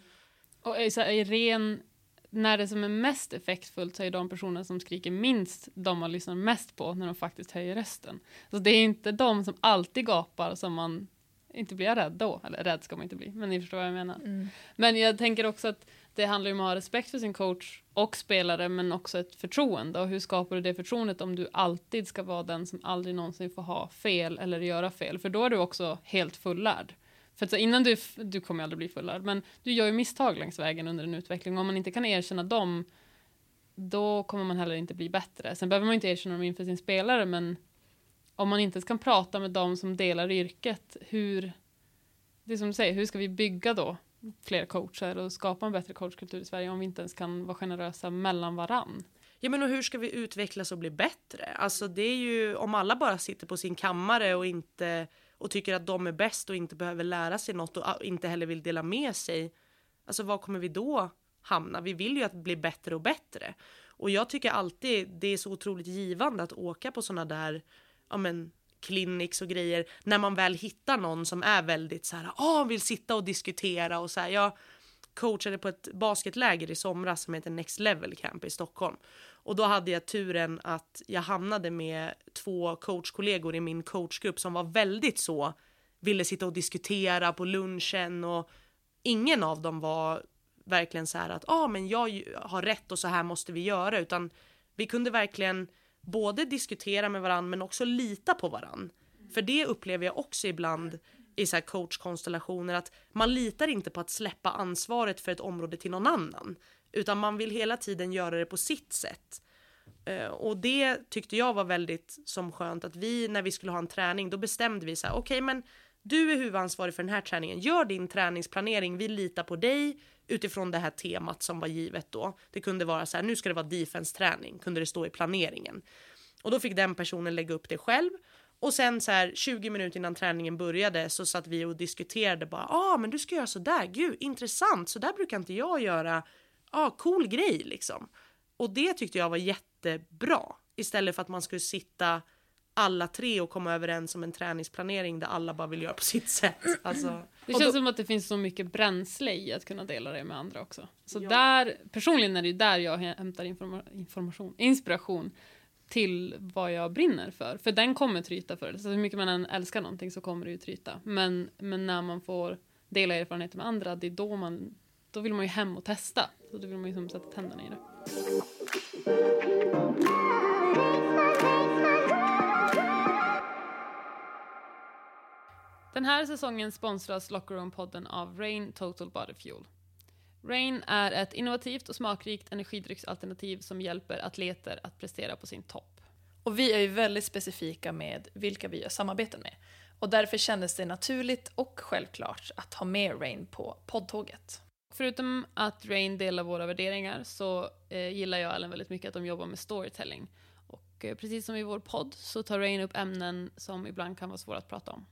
Och så i ren, när det som är mest effektfullt så är de personer som skriker minst de man lyssnar mest på när de faktiskt höjer rösten. Så det är inte de som alltid gapar som man inte blir rädd då, eller rädd ska man inte bli, men ni förstår vad jag menar. Mm. Men jag tänker också att det handlar ju om att ha respekt för sin coach och spelare, men också ett förtroende. Och hur skapar du det förtroendet om du alltid ska vara den som aldrig någonsin får ha fel eller göra fel? För då är du också helt fullärd. För att så innan du, du kommer aldrig bli fullärd, men du gör ju misstag längs vägen under en utveckling. Om man inte kan erkänna dem, då kommer man heller inte bli bättre. Sen behöver man inte erkänna dem inför sin spelare, men om man inte kan prata med dem som delar yrket, hur, det är som du säger, hur ska vi bygga då fler coacher och skapa en bättre coachkultur i Sverige om vi inte ens kan vara generösa mellan varann? Ja men och hur ska vi utvecklas och bli bättre? Alltså det är ju om alla bara sitter på sin kammare och inte och tycker att de är bäst och inte behöver lära sig något och ah, inte heller vill dela med sig. Alltså var kommer vi då hamna? Vi vill ju att bli bättre och bättre. Och jag tycker alltid det är så otroligt givande att åka på sådana där ja men clinics och grejer när man väl hittar någon som är väldigt så här, ah, vill sitta och diskutera och så här. Jag coachade på ett basketläger i somras som heter Next Level Camp i Stockholm och då hade jag turen att jag hamnade med två coachkollegor i min coachgrupp som var väldigt så, ville sitta och diskutera på lunchen och ingen av dem var verkligen så här att ja, ah, men jag har rätt och så här måste vi göra, utan vi kunde verkligen både diskutera med varandra men också lita på varandra. För det upplever jag också ibland i så här coachkonstellationer att man litar inte på att släppa ansvaret för ett område till någon annan utan man vill hela tiden göra det på sitt sätt. Eh, och det tyckte jag var väldigt som skönt att vi när vi skulle ha en träning då bestämde vi så här okej okay, men du är huvudansvarig för den här träningen. Gör din träningsplanering. Vi litar på dig utifrån det här temat som var givet då. Det kunde vara så här, nu ska det vara defense träning, kunde det stå i planeringen. Och då fick den personen lägga upp det själv. Och sen så här 20 minuter innan träningen började så satt vi och diskuterade bara, ja ah, men du ska göra så där, gud intressant, så där brukar inte jag göra. Ja, ah, cool grej liksom. Och det tyckte jag var jättebra istället för att man skulle sitta alla tre och komma överens om en träningsplanering där alla bara vill göra på sitt sätt. Alltså, det känns då, som att det finns så mycket bränsle i att kunna dela det med andra också. Så ja. där, personligen är det där jag hämtar informa information, inspiration till vad jag brinner för. För den kommer tryta för det. Så hur mycket man än älskar någonting så kommer det ju tryta. Men, men när man får dela erfarenheter med andra, det är då man, då vill man ju hem och testa. Så då vill man ju som sätta tänderna i det. Den här säsongen sponsras Lockerroom-podden av Rain Total Body Fuel. Rain är ett innovativt och smakrikt energidrycksalternativ som hjälper atleter att prestera på sin topp. Och vi är ju väldigt specifika med vilka vi gör samarbeten med. Och därför kändes det naturligt och självklart att ha med Rain på poddtåget. Förutom att Rain delar våra värderingar så eh, gillar jag Ellen väldigt mycket att de jobbar med storytelling. Och eh, precis som i vår podd så tar Rain upp ämnen som ibland kan vara svåra att prata om.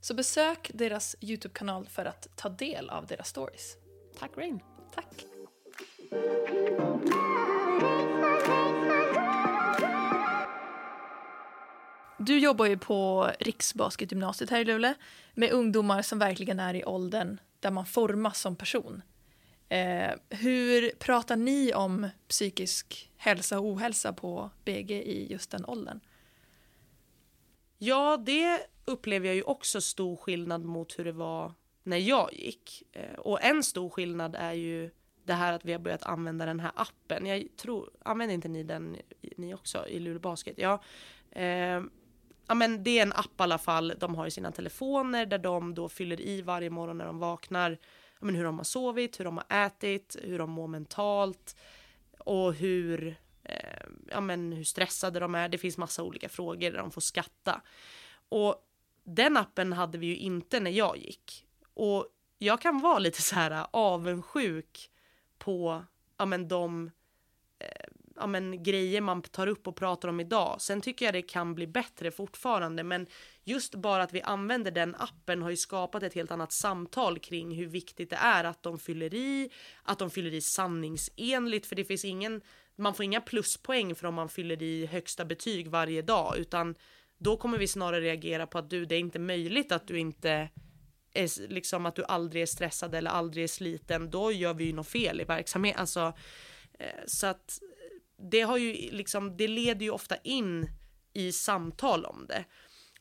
Så besök deras Youtube-kanal för att ta del av deras stories. Tack Rain. Tack. Du jobbar ju på Riksbasketgymnasiet här i Luleå med ungdomar som verkligen är i åldern där man formas som person. Eh, hur pratar ni om psykisk hälsa och ohälsa på BG i just den åldern? Ja, det upplever jag ju också stor skillnad mot hur det var när jag gick. Eh, och en stor skillnad är ju det här att vi har börjat använda den här appen. Jag tror, använder inte ni den ni också i Luleå Basket? Ja. Eh, ja men det är en app i alla fall de har i sina telefoner där de då fyller i varje morgon när de vaknar ja, men hur de har sovit, hur de har ätit, hur de mår mentalt och hur, eh, ja, men hur stressade de är. Det finns massa olika frågor där de får skatta. Och den appen hade vi ju inte när jag gick. Och jag kan vara lite så här äh, avundsjuk på ja, men de eh, ja, men, grejer man tar upp och pratar om idag. Sen tycker jag det kan bli bättre fortfarande, men just bara att vi använder den appen har ju skapat ett helt annat samtal kring hur viktigt det är att de fyller i, att de fyller i sanningsenligt, för det finns ingen, man får inga pluspoäng för om man fyller i högsta betyg varje dag, utan då kommer vi snarare reagera på att du, det är inte möjligt att du inte är, liksom att du aldrig är stressad eller aldrig är sliten, då gör vi ju något fel i verksamheten. Alltså, eh, så att det har ju liksom, det leder ju ofta in i samtal om det.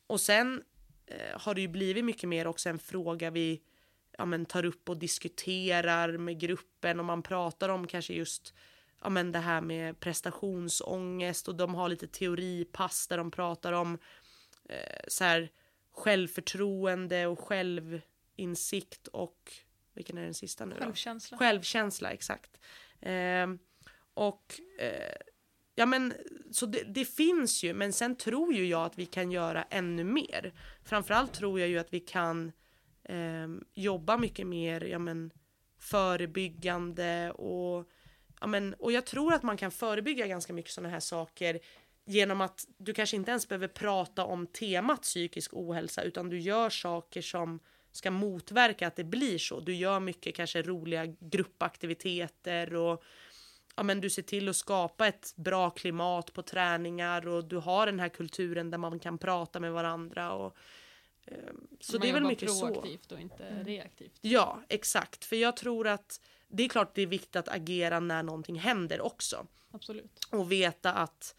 Och sen eh, har det ju blivit mycket mer också en fråga vi ja, men, tar upp och diskuterar med gruppen och man pratar om kanske just ja, men, det här med prestationsångest och de har lite teoripass där de pratar om eh, så här, självförtroende och självinsikt och vilken är den sista nu då? Självkänsla. Självkänsla, exakt. Eh, och eh, ja men så det, det, finns ju, men sen tror ju jag att vi kan göra ännu mer. Framförallt tror jag ju att vi kan eh, jobba mycket mer ja, men, förebyggande och men, och jag tror att man kan förebygga ganska mycket sådana här saker genom att du kanske inte ens behöver prata om temat psykisk ohälsa utan du gör saker som ska motverka att det blir så. Du gör mycket kanske roliga gruppaktiviteter och ja, men du ser till att skapa ett bra klimat på träningar och du har den här kulturen där man kan prata med varandra. Och, eh, så man det är väl mycket så. proaktivt och inte mm. reaktivt. Ja, exakt. För jag tror att det är klart det är viktigt att agera när någonting händer också. Absolut. Och veta att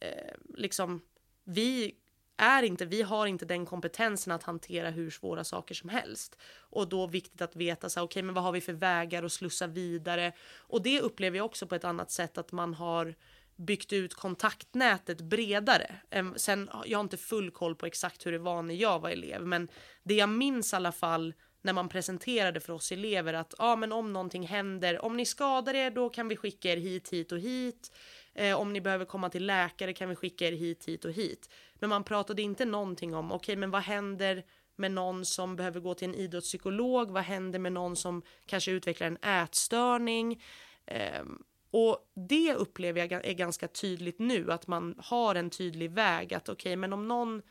eh, liksom vi är inte, vi har inte den kompetensen att hantera hur svåra saker som helst. Och då viktigt att veta så okej, okay, men vad har vi för vägar att slussa vidare? Och det upplever jag också på ett annat sätt att man har byggt ut kontaktnätet bredare. Sen, jag har inte full koll på exakt hur det var när jag var elev, men det jag minns i alla fall när man presenterade för oss elever att ja, men om någonting händer, om ni skadar er, då kan vi skicka er hit, hit och hit. Eh, om ni behöver komma till läkare kan vi skicka er hit, hit och hit. Men man pratade inte någonting om, okej, okay, men vad händer med någon som behöver gå till en idrottspsykolog? Vad händer med någon som kanske utvecklar en ätstörning? Eh, och det upplever jag är ganska tydligt nu, att man har en tydlig väg att okej, okay, men om någon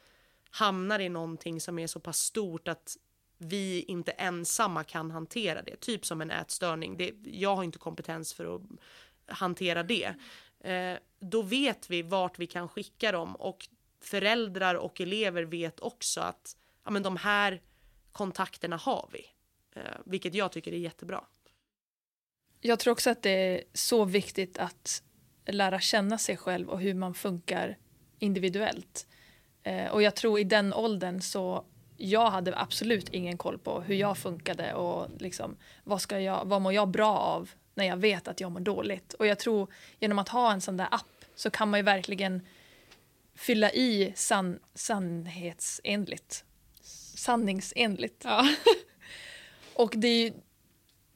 hamnar i någonting som är så pass stort att vi inte ensamma kan hantera det, typ som en ätstörning. Det, jag har inte kompetens för att hantera det. Eh, då vet vi vart vi kan skicka dem och föräldrar och elever vet också att ja, men de här kontakterna har vi. Eh, vilket jag tycker är jättebra. Jag tror också att det är så viktigt att lära känna sig själv och hur man funkar individuellt. Eh, och jag tror i den åldern så jag hade absolut ingen koll på hur jag funkade och liksom, vad, ska jag, vad mår jag bra av när jag vet att jag mår dåligt. Och jag tror genom att ha en sån där app så kan man ju verkligen fylla i san, sannhetsenligt. Sanningsenligt. Ja. och det är,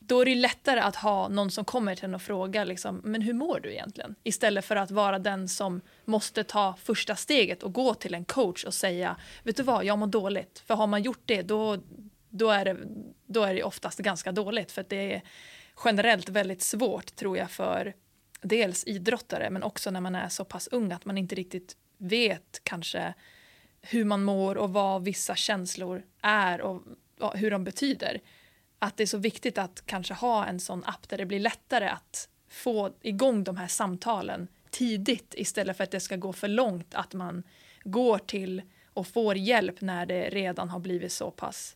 då är det lättare att ha någon som kommer till en och frågar liksom, men hur mår du egentligen? Istället för att vara den som måste ta första steget och gå till en coach och säga, vet du vad, jag mår dåligt. För har man gjort det, då, då, är, det, då är det oftast ganska dåligt. För det är generellt väldigt svårt, tror jag, för dels idrottare, men också när man är så pass ung att man inte riktigt vet kanske hur man mår och vad vissa känslor är och hur de betyder. Att det är så viktigt att kanske ha en sån app där det blir lättare att få igång de här samtalen tidigt istället för att det ska gå för långt att man går till och får hjälp när det redan har blivit så pass,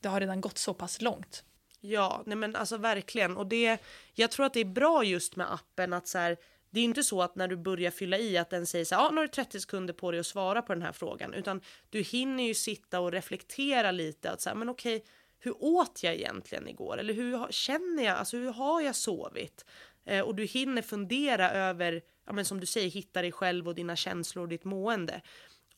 det har redan gått så pass långt. Ja, nej men alltså verkligen. Och det, jag tror att det är bra just med appen att så här, det är inte så att när du börjar fylla i att den säger så här, ja, nu har du 30 sekunder på dig att svara på den här frågan, utan du hinner ju sitta och reflektera lite att så här, men okej, hur åt jag egentligen igår? Eller hur känner jag? Alltså hur har jag sovit? Eh, och du hinner fundera över, ja men som du säger, hitta dig själv och dina känslor och ditt mående.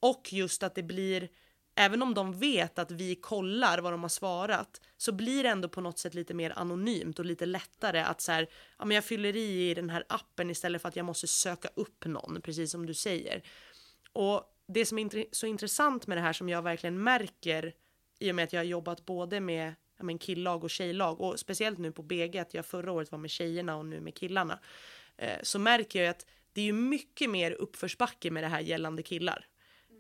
Och just att det blir även om de vet att vi kollar vad de har svarat så blir det ändå på något sätt lite mer anonymt och lite lättare att så här, ja men jag fyller i i den här appen istället för att jag måste söka upp någon, precis som du säger. Och det som är int- så intressant med det här som jag verkligen märker i och med att jag har jobbat både med ja, men killag och tjejlag och speciellt nu på BG att jag förra året var med tjejerna och nu med killarna. Eh, så märker jag att det är ju mycket mer uppförsbacke med det här gällande killar.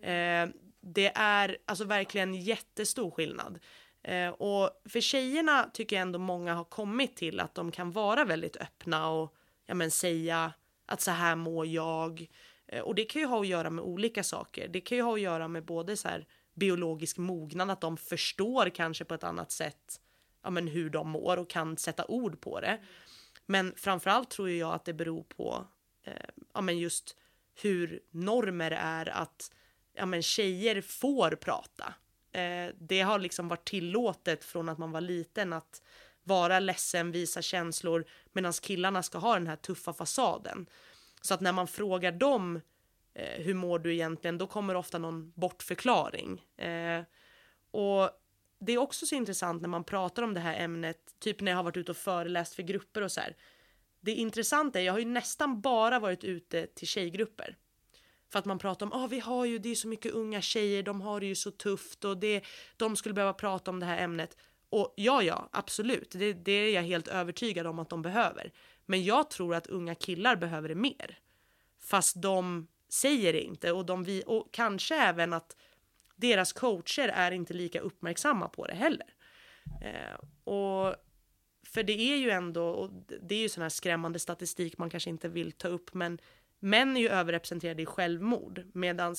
Eh, det är alltså verkligen jättestor skillnad. Eh, och för tjejerna tycker jag ändå många har kommit till att de kan vara väldigt öppna och ja, men säga att så här mår jag. Eh, och det kan ju ha att göra med olika saker. Det kan ju ha att göra med både så här biologisk mognad, att de förstår kanske på ett annat sätt ja, men hur de mår och kan sätta ord på det. Men framförallt tror jag att det beror på eh, ja, men just hur normer är att ja, men tjejer får prata. Eh, det har liksom varit tillåtet från att man var liten att vara ledsen, visa känslor medan killarna ska ha den här tuffa fasaden. Så att när man frågar dem eh, hur mår du egentligen, då kommer ofta någon bortförklaring. Eh, och det är också så intressant när man pratar om det här ämnet, typ när jag har varit ute och föreläst för grupper och så här. Det intressanta är, jag har ju nästan bara varit ute till tjejgrupper. För att man pratar om, ah, vi har ju, det är så mycket unga tjejer, de har det ju så tufft och det, de skulle behöva prata om det här ämnet. Och ja, ja, absolut, det, det är jag helt övertygad om att de behöver. Men jag tror att unga killar behöver det mer. Fast de säger det inte och, de vi, och kanske även att deras coacher är inte lika uppmärksamma på det heller. Eh, och för det är ju ändå, och det är ju sån här skrämmande statistik man kanske inte vill ta upp, men män är ju överrepresenterade i självmord medan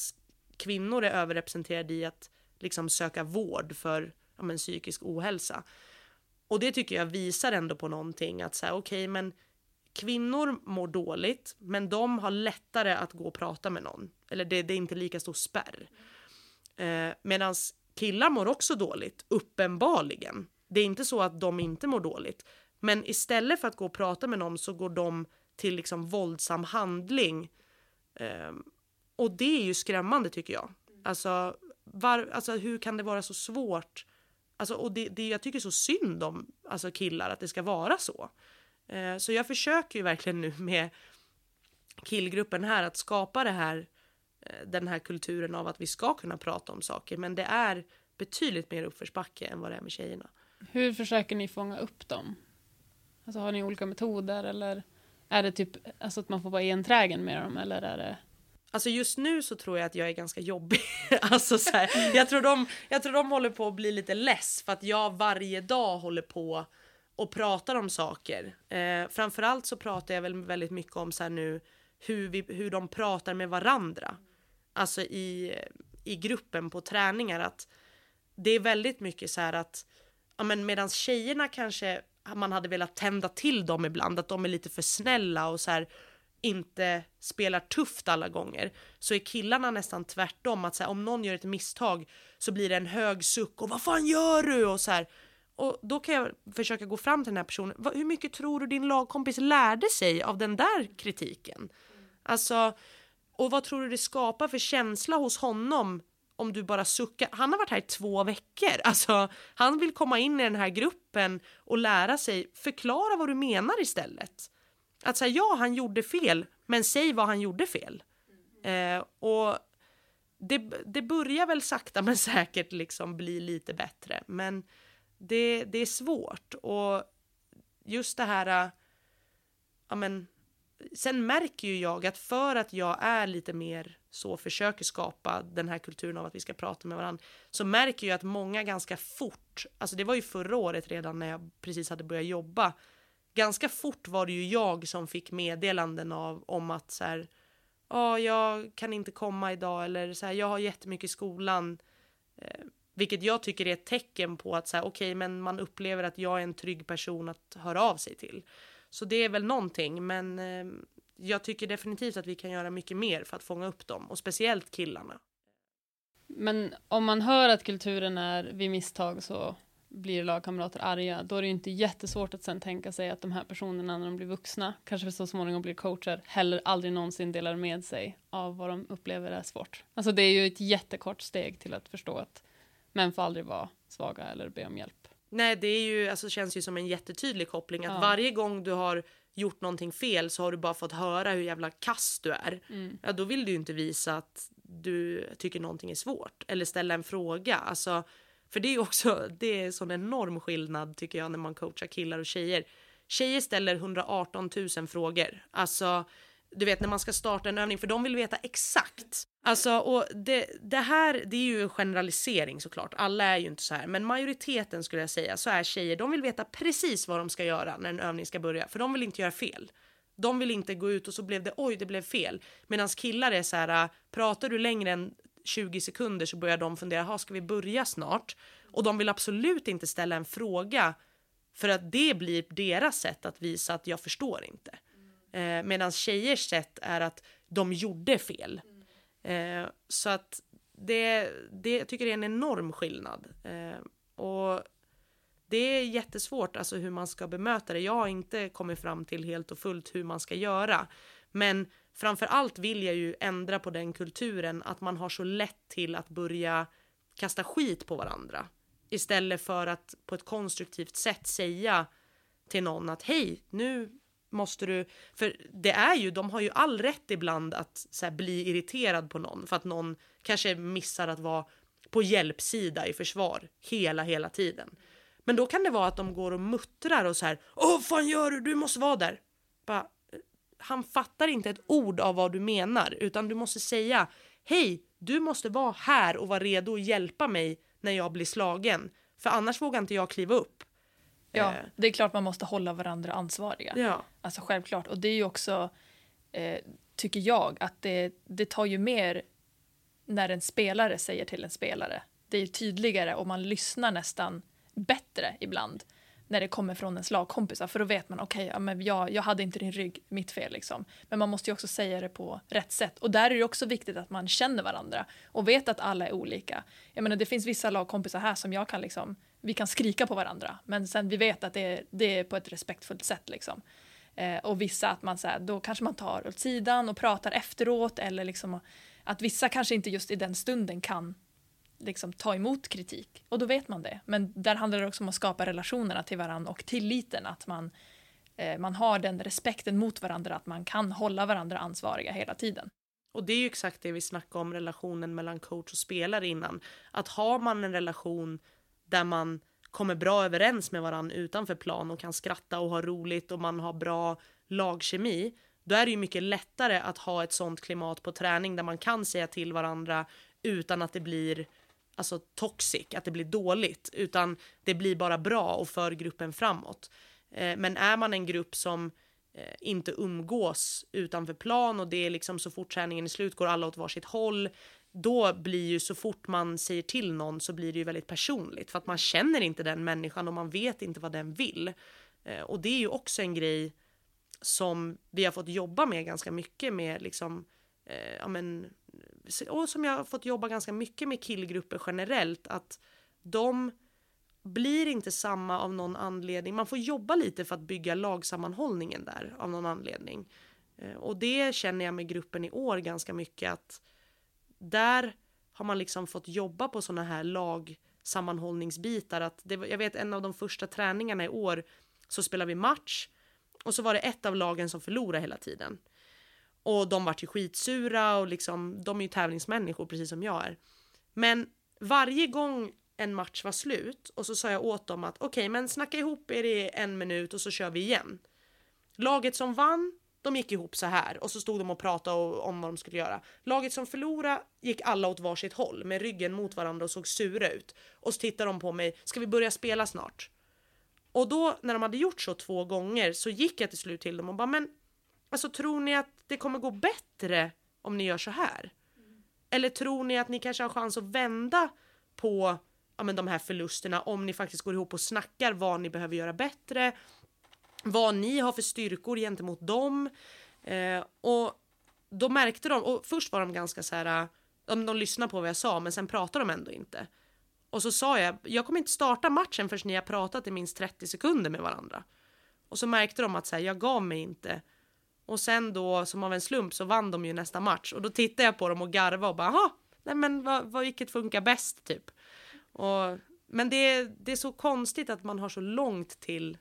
kvinnor är överrepresenterade i att liksom söka vård för ja, men, psykisk ohälsa. Och det tycker jag visar ändå på någonting att säga okej okay, men kvinnor mår dåligt men de har lättare att gå och prata med någon. Eller det, det är inte lika stor spärr. Eh, Medan killar mår också dåligt, uppenbarligen. Det är inte så att de inte mår dåligt. Men istället för att gå och prata med någon så går de till liksom våldsam handling. Eh, och det är ju skrämmande tycker jag. Alltså, var, alltså hur kan det vara så svårt? Alltså, och det, det, jag tycker så synd om alltså killar att det ska vara så. Eh, så jag försöker ju verkligen nu med killgruppen här att skapa det här Eh, den här kulturen av att vi ska kunna prata om saker. Men det är betydligt mer uppförsbacke än vad det är med tjejerna. Hur försöker ni fånga upp dem? Alltså har ni olika metoder eller är det typ alltså att man får vara enträgen med dem eller är det? Alltså just nu så tror jag att jag är ganska jobbig. alltså så här, jag, tror de, jag tror de håller på att bli lite less för att jag varje dag håller på och pratar om saker. Eh, framförallt så pratar jag väl väldigt mycket om så här nu hur, vi, hur de pratar med varandra. Alltså i, i gruppen på träningar att det är väldigt mycket så här att ja, men medan tjejerna kanske man hade velat tända till dem ibland, att de är lite för snälla och så här inte spelar tufft alla gånger så är killarna nästan tvärtom att så här, om någon gör ett misstag så blir det en hög suck och vad fan gör du? och så här och då kan jag försöka gå fram till den här personen. Hur mycket tror du din lagkompis lärde sig av den där kritiken? Alltså och vad tror du det skapar för känsla hos honom om du bara suckar? Han har varit här i två veckor. Alltså, han vill komma in i den här gruppen och lära sig. Förklara vad du menar istället. Att säga ja, han gjorde fel, men säg vad han gjorde fel. Eh, och det, det börjar väl sakta men säkert liksom bli lite bättre, men det, det är svårt. Och just det här, äh, ja men sen märker ju jag att för att jag är lite mer så försöker skapa den här kulturen av att vi ska prata med varandra så märker jag att många ganska fort, alltså det var ju förra året redan när jag precis hade börjat jobba, ganska fort var det ju jag som fick meddelanden av om att så här, ja, jag kan inte komma idag eller så här, jag har jättemycket i skolan. Eh, vilket jag tycker är ett tecken på att så här, okay, men man upplever att jag är en trygg person att höra av sig till. Så det är väl någonting, men ehm, jag tycker definitivt att vi kan göra mycket mer för att fånga upp dem och speciellt killarna. Men om man hör att kulturen är vid misstag så blir lagkamrater arga, då är det ju inte jättesvårt att sen tänka sig att de här personerna när de blir vuxna, kanske så småningom blir coacher, heller aldrig någonsin delar med sig av vad de upplever är svårt. Alltså det är ju ett jättekort steg till att förstå att män får aldrig vara svaga eller be om hjälp. Nej, det är ju, alltså, känns ju som en jättetydlig koppling att ja. varje gång du har gjort någonting fel så har du bara fått höra hur jävla kass du är. Mm. Ja, då vill du ju inte visa att du tycker någonting är svårt eller ställa en fråga. Alltså, för det är också det är sån enorm skillnad tycker jag när man coachar killar och tjejer. Tjejer ställer 118 000 frågor. Alltså, du vet när man ska starta en övning för de vill veta exakt. Alltså och det, det här det är ju en generalisering såklart. Alla är ju inte så här men majoriteten skulle jag säga så är tjejer de vill veta precis vad de ska göra när en övning ska börja för de vill inte göra fel. De vill inte gå ut och så blev det oj det blev fel. Medan killar är så här pratar du längre än 20 sekunder så börjar de fundera, ha ska vi börja snart? Och de vill absolut inte ställa en fråga för att det blir deras sätt att visa att jag förstår inte. Eh, Medan tjejers sätt är att de gjorde fel. Eh, så att det, det jag tycker det är en enorm skillnad. Eh, och det är jättesvårt alltså hur man ska bemöta det. Jag har inte kommit fram till helt och fullt hur man ska göra. Men framför allt vill jag ju ändra på den kulturen att man har så lätt till att börja kasta skit på varandra. Istället för att på ett konstruktivt sätt säga till någon att hej, nu måste du, för det är ju, de har ju all rätt ibland att så här, bli irriterad på någon för att någon kanske missar att vara på hjälpsida i försvar hela, hela tiden. Men då kan det vara att de går och muttrar och så här, åh vad fan gör du, du måste vara där. Bara, han fattar inte ett ord av vad du menar utan du måste säga, hej, du måste vara här och vara redo att hjälpa mig när jag blir slagen. För annars vågar inte jag kliva upp. Ja, Eh. det är klart man måste hålla varandra ansvariga. Ja. Alltså självklart. Och det är ju också, eh, tycker jag, att det, det tar ju mer när en spelare säger till en spelare. Det är tydligare och man lyssnar nästan bättre ibland när det kommer från ens lagkompisar för då vet man okej, okay, ja, jag, jag hade inte din rygg, mitt fel liksom. Men man måste ju också säga det på rätt sätt och där är det också viktigt att man känner varandra och vet att alla är olika. Jag menar det finns vissa lagkompisar här som jag kan liksom, vi kan skrika på varandra men sen vi vet att det är, det är på ett respektfullt sätt liksom. Eh, och vissa att man så här, då kanske man tar åt sidan och pratar efteråt eller liksom att vissa kanske inte just i den stunden kan liksom ta emot kritik. Och då vet man det. Men där handlar det också om att skapa relationerna till varandra och tilliten att man, eh, man har den respekten mot varandra att man kan hålla varandra ansvariga hela tiden. Och det är ju exakt det vi snackade om relationen mellan coach och spelare innan. Att har man en relation där man kommer bra överens med varandra utanför plan och kan skratta och ha roligt och man har bra lagkemi, då är det ju mycket lättare att ha ett sånt klimat på träning där man kan säga till varandra utan att det blir alltså toxic, att det blir dåligt, utan det blir bara bra och för gruppen framåt. Eh, men är man en grupp som eh, inte umgås utanför plan och det är liksom så fort träningen är slut går alla åt varsitt håll, då blir ju så fort man säger till någon så blir det ju väldigt personligt för att man känner inte den människan och man vet inte vad den vill. Eh, och det är ju också en grej som vi har fått jobba med ganska mycket med liksom, eh, ja men, och som jag har fått jobba ganska mycket med killgrupper generellt, att de blir inte samma av någon anledning. Man får jobba lite för att bygga lagsammanhållningen där av någon anledning. Eh, och det känner jag med gruppen i år ganska mycket att där har man liksom fått jobba på sådana här lagsammanhållningsbitar. Att det, jag vet en av de första träningarna i år så spelade vi match och så var det ett av lagen som förlorade hela tiden. Och de vart ju skitsura och liksom, de är ju tävlingsmänniskor precis som jag är. Men varje gång en match var slut och så sa jag åt dem att okej, okay, men snacka ihop er i en minut och så kör vi igen. Laget som vann, de gick ihop så här och så stod de och pratade om vad de skulle göra. Laget som förlorade gick alla åt varsitt håll med ryggen mot varandra och såg sura ut. Och så tittade de på mig, ska vi börja spela snart? Och då när de hade gjort så två gånger så gick jag till slut till dem och bara men alltså tror ni att det kommer gå bättre om ni gör så här? Mm. Eller tror ni att ni kanske har chans att vända på ja, men de här förlusterna om ni faktiskt går ihop och snackar vad ni behöver göra bättre, vad ni har för styrkor gentemot dem. Eh, och då märkte de, och först var de ganska så här, de, de lyssnade på vad jag sa men sen pratade de ändå inte. Och så sa jag, jag kommer inte starta matchen förrän ni har pratat i minst 30 sekunder med varandra. Och så märkte de att så här, jag gav mig inte. Och sen då, som av en slump, så vann de ju nästa match. Och då tittade jag på dem och garvade och bara, jaha, nej men vad, vad, vilket funkar bäst typ. Och, men det, det är så konstigt att man har så långt till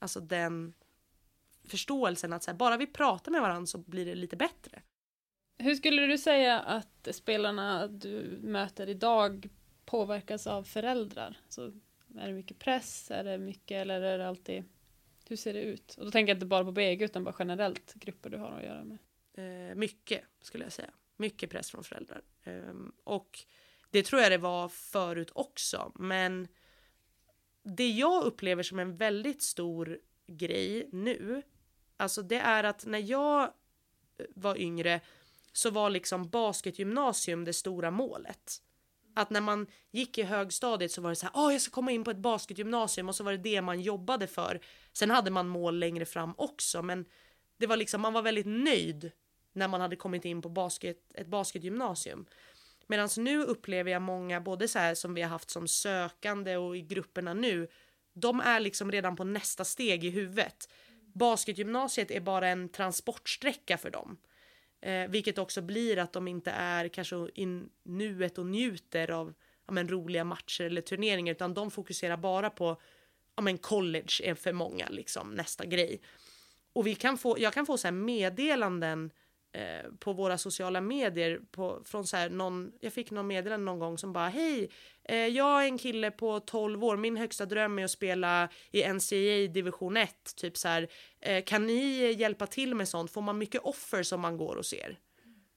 alltså den förståelsen att så här, bara vi pratar med varandra så blir det lite bättre. Hur skulle du säga att spelarna du möter idag påverkas av föräldrar? Så är det mycket press? Är det mycket eller är det alltid hur ser det ut? Och då tänker jag inte bara på BG utan bara generellt grupper du har att göra med. Eh, mycket skulle jag säga. Mycket press från föräldrar. Eh, och det tror jag det var förut också. Men det jag upplever som en väldigt stor grej nu. Alltså det är att när jag eh, var yngre så var liksom basketgymnasium det stora målet. Att när man gick i högstadiet så var det så här, åh jag ska komma in på ett basketgymnasium och så var det det man jobbade för. Sen hade man mål längre fram också, men det var liksom, man var väldigt nöjd när man hade kommit in på basket, ett basketgymnasium. Medan nu upplever jag många, både så här som vi har haft som sökande och i grupperna nu, de är liksom redan på nästa steg i huvudet. Basketgymnasiet är bara en transportsträcka för dem. Eh, vilket också blir att de inte är kanske i nuet och njuter av ja, men, roliga matcher eller turneringar utan de fokuserar bara på ja, men, college är för många liksom nästa grej. Och vi kan få, jag kan få så här meddelanden Eh, på våra sociala medier på, från så här någon, jag fick någon meddelande någon gång som bara hej, eh, jag är en kille på 12 år, min högsta dröm är att spela i NCAA division 1, typ så här, eh, kan ni hjälpa till med sånt? Får man mycket offer som man går och ser?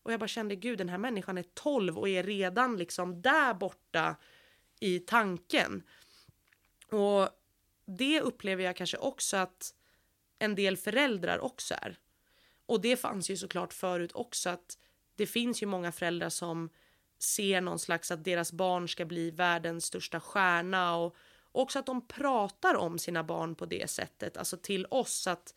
Och jag bara kände gud, den här människan är 12 och är redan liksom där borta i tanken. Och det upplever jag kanske också att en del föräldrar också är. Och det fanns ju såklart förut också att det finns ju många föräldrar som ser någon slags att deras barn ska bli världens största stjärna och också att de pratar om sina barn på det sättet, alltså till oss att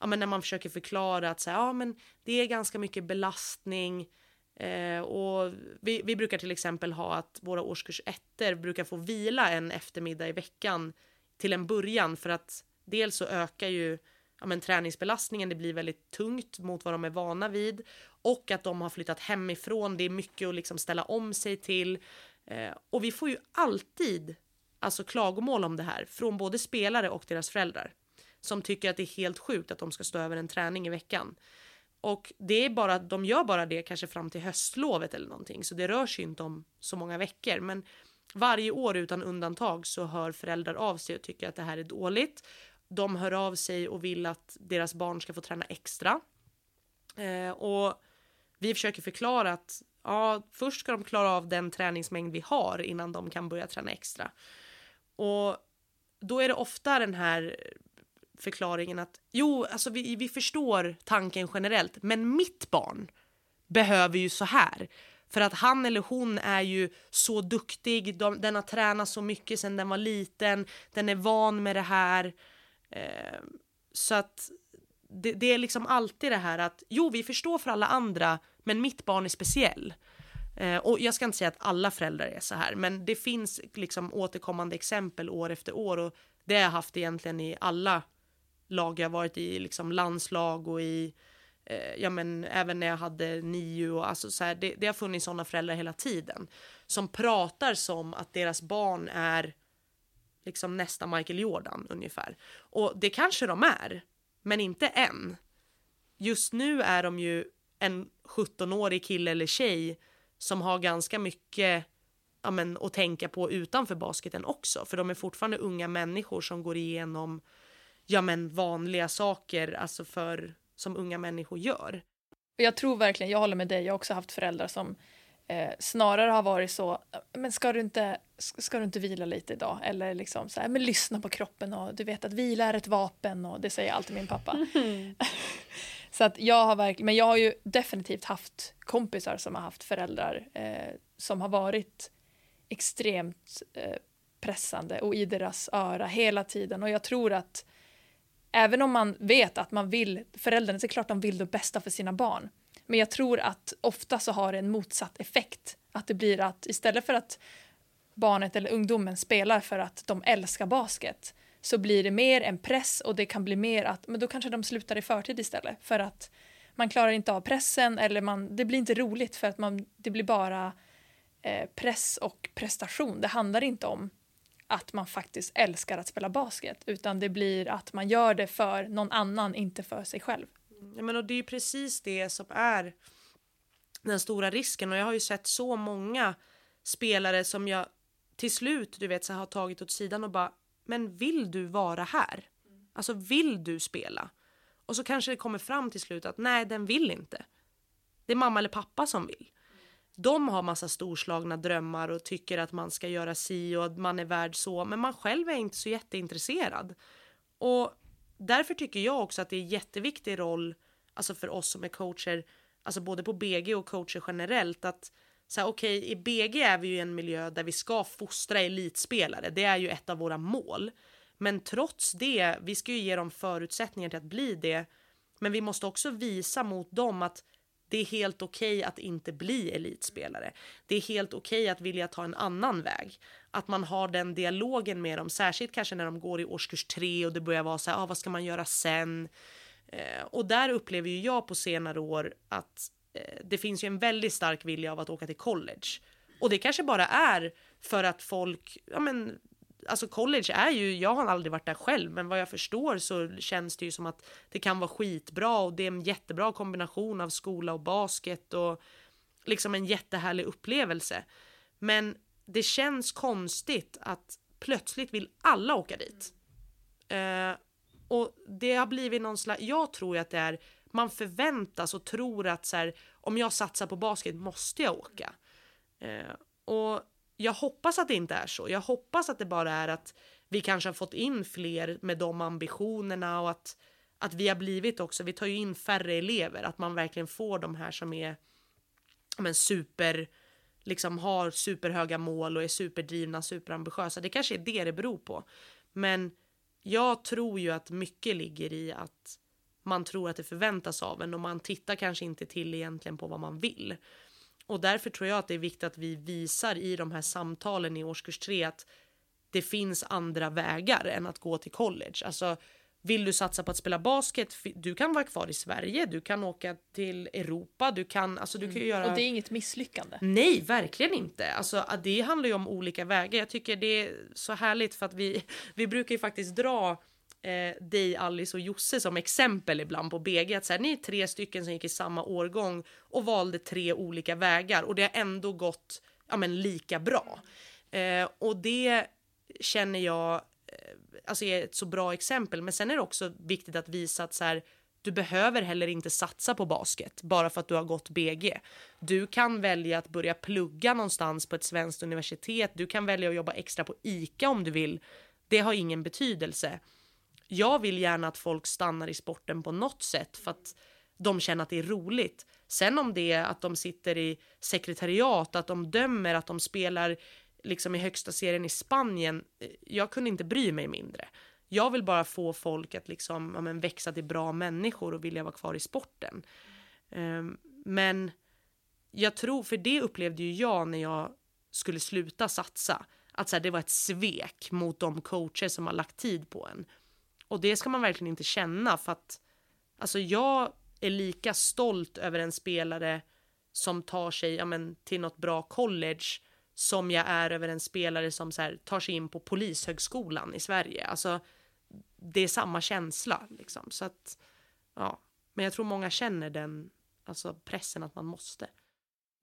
ja, men när man försöker förklara att så här, ja, men det är ganska mycket belastning eh, och vi, vi brukar till exempel ha att våra årskurs ettor brukar få vila en eftermiddag i veckan till en början för att dels så ökar ju ja, men, träningsbelastningen, det blir väldigt tungt mot vad de är vana vid och att de har flyttat hemifrån. Det är mycket att liksom ställa om sig till eh, och vi får ju alltid alltså klagomål om det här från både spelare och deras föräldrar som tycker att det är helt sjukt att de ska stå över en träning i veckan. Och det är bara, de gör bara det kanske fram till höstlovet eller någonting, så det rör sig inte om så många veckor. Men varje år utan undantag så hör föräldrar av sig och tycker att det här är dåligt de hör av sig och vill att deras barn ska få träna extra. Eh, och vi försöker förklara att ja, först ska de klara av den träningsmängd vi har innan de kan börja träna extra. Och då är det ofta den här förklaringen att jo, alltså vi, vi förstår tanken generellt, men mitt barn behöver ju så här. För att han eller hon är ju så duktig, de, den har tränat så mycket sedan den var liten, den är van med det här. Eh, så att det, det, är liksom alltid det här att jo, vi förstår för alla andra, men mitt barn är speciell. Eh, och jag ska inte säga att alla föräldrar är så här, men det finns liksom återkommande exempel år efter år och det har jag haft egentligen i alla lag jag varit i, liksom landslag och i eh, ja men även när jag hade nio och alltså så här, det, det har funnits sådana föräldrar hela tiden som pratar som att deras barn är liksom nästa Michael Jordan ungefär. Och det kanske de är, men inte än. Just nu är de ju en 17-årig kille eller tjej som har ganska mycket ja, men, att tänka på utanför basketen också. För de är fortfarande unga människor som går igenom ja, men, vanliga saker alltså för, som unga människor gör. Jag tror verkligen, jag håller med dig, jag har också haft föräldrar som eh, snarare har varit så, men ska du, inte, ska du inte vila lite idag? Eller liksom så här, men lyssna på kroppen och du vet att vila är ett vapen och det säger alltid min pappa. Mm. så att jag har verkligen, men jag har ju definitivt haft kompisar som har haft föräldrar eh, som har varit extremt eh, pressande och i deras öra hela tiden och jag tror att även om man vet att man vill, föräldrarna, så är klart de vill det bästa för sina barn. Men jag tror att ofta så har det en motsatt effekt. Att det blir att istället för att barnet eller ungdomen spelar för att de älskar basket så blir det mer en press och det kan bli mer att men då kanske de slutar i förtid istället för att man klarar inte av pressen eller man, det blir inte roligt för att man, det blir bara eh, press och prestation. Det handlar inte om att man faktiskt älskar att spela basket utan det blir att man gör det för någon annan, inte för sig själv. Ja, men och det är ju precis det som är den stora risken och jag har ju sett så många spelare som jag till slut du vet så har tagit åt sidan och bara men vill du vara här? Alltså vill du spela? Och så kanske det kommer fram till slut att nej den vill inte. Det är mamma eller pappa som vill. De har massa storslagna drömmar och tycker att man ska göra si och att man är värd så men man själv är inte så jätteintresserad. Och därför tycker jag också att det är jätteviktig roll alltså för oss som är coacher alltså både på BG och coacher generellt att så här, okej, okay, i BG är vi ju i en miljö där vi ska fostra elitspelare. Det är ju ett av våra mål. Men trots det, vi ska ju ge dem förutsättningar till att bli det. Men vi måste också visa mot dem att det är helt okej okay att inte bli elitspelare. Det är helt okej okay att vilja ta en annan väg. Att man har den dialogen med dem, särskilt kanske när de går i årskurs tre och det börjar vara så här, ah, vad ska man göra sen? Eh, och där upplever ju jag på senare år att det finns ju en väldigt stark vilja av att åka till college. Och det kanske bara är för att folk, ja men alltså college är ju, jag har aldrig varit där själv, men vad jag förstår så känns det ju som att det kan vara skitbra och det är en jättebra kombination av skola och basket och liksom en jättehärlig upplevelse. Men det känns konstigt att plötsligt vill alla åka dit. Uh, och det har blivit någon slags, jag tror att det är, man förväntas och tror att så här, om jag satsar på basket måste jag åka. Eh, och jag hoppas att det inte är så. Jag hoppas att det bara är att vi kanske har fått in fler med de ambitionerna och att, att vi har blivit också, vi tar ju in färre elever, att man verkligen får de här som är men super, liksom har superhöga mål och är superdrivna, superambitiösa. Det kanske är det det beror på. Men jag tror ju att mycket ligger i att man tror att det förväntas av en och man tittar kanske inte till egentligen på vad man vill. Och därför tror jag att det är viktigt att vi visar i de här samtalen i årskurs 3 att det finns andra vägar än att gå till college. Alltså vill du satsa på att spela basket, du kan vara kvar i Sverige, du kan åka till Europa, du kan, alltså du kan mm. göra... Och det är inget misslyckande. Nej, verkligen inte. Alltså det handlar ju om olika vägar. Jag tycker det är så härligt för att vi, vi brukar ju faktiskt dra eh, dig, Alice och Josse som exempel ibland på BG. Att så här, ni är tre stycken som gick i samma årgång och valde tre olika vägar och det har ändå gått ja, men, lika bra. Eh, och det känner jag eh, alltså är ett så bra exempel. Men sen är det också viktigt att visa att så här, du behöver heller inte satsa på basket bara för att du har gått BG. Du kan välja att börja plugga någonstans på ett svenskt universitet. Du kan välja att jobba extra på ICA om du vill. Det har ingen betydelse jag vill gärna att folk stannar i sporten på något sätt för att de känner att det är roligt. Sen om det är att de sitter i sekretariat, att de dömer, att de spelar liksom i högsta serien i Spanien. Jag kunde inte bry mig mindre. Jag vill bara få folk att liksom, ja, men, växa till bra människor och vilja vara kvar i sporten. Um, men jag tror, för det upplevde ju jag när jag skulle sluta satsa. Att så här, det var ett svek mot de coacher som har lagt tid på en. Och det ska man verkligen inte känna för att alltså jag är lika stolt över en spelare som tar sig ja, men, till något bra college som jag är över en spelare som så här, tar sig in på polishögskolan i Sverige. Alltså, det är samma känsla liksom. Så att, ja. Men jag tror många känner den alltså pressen att man måste.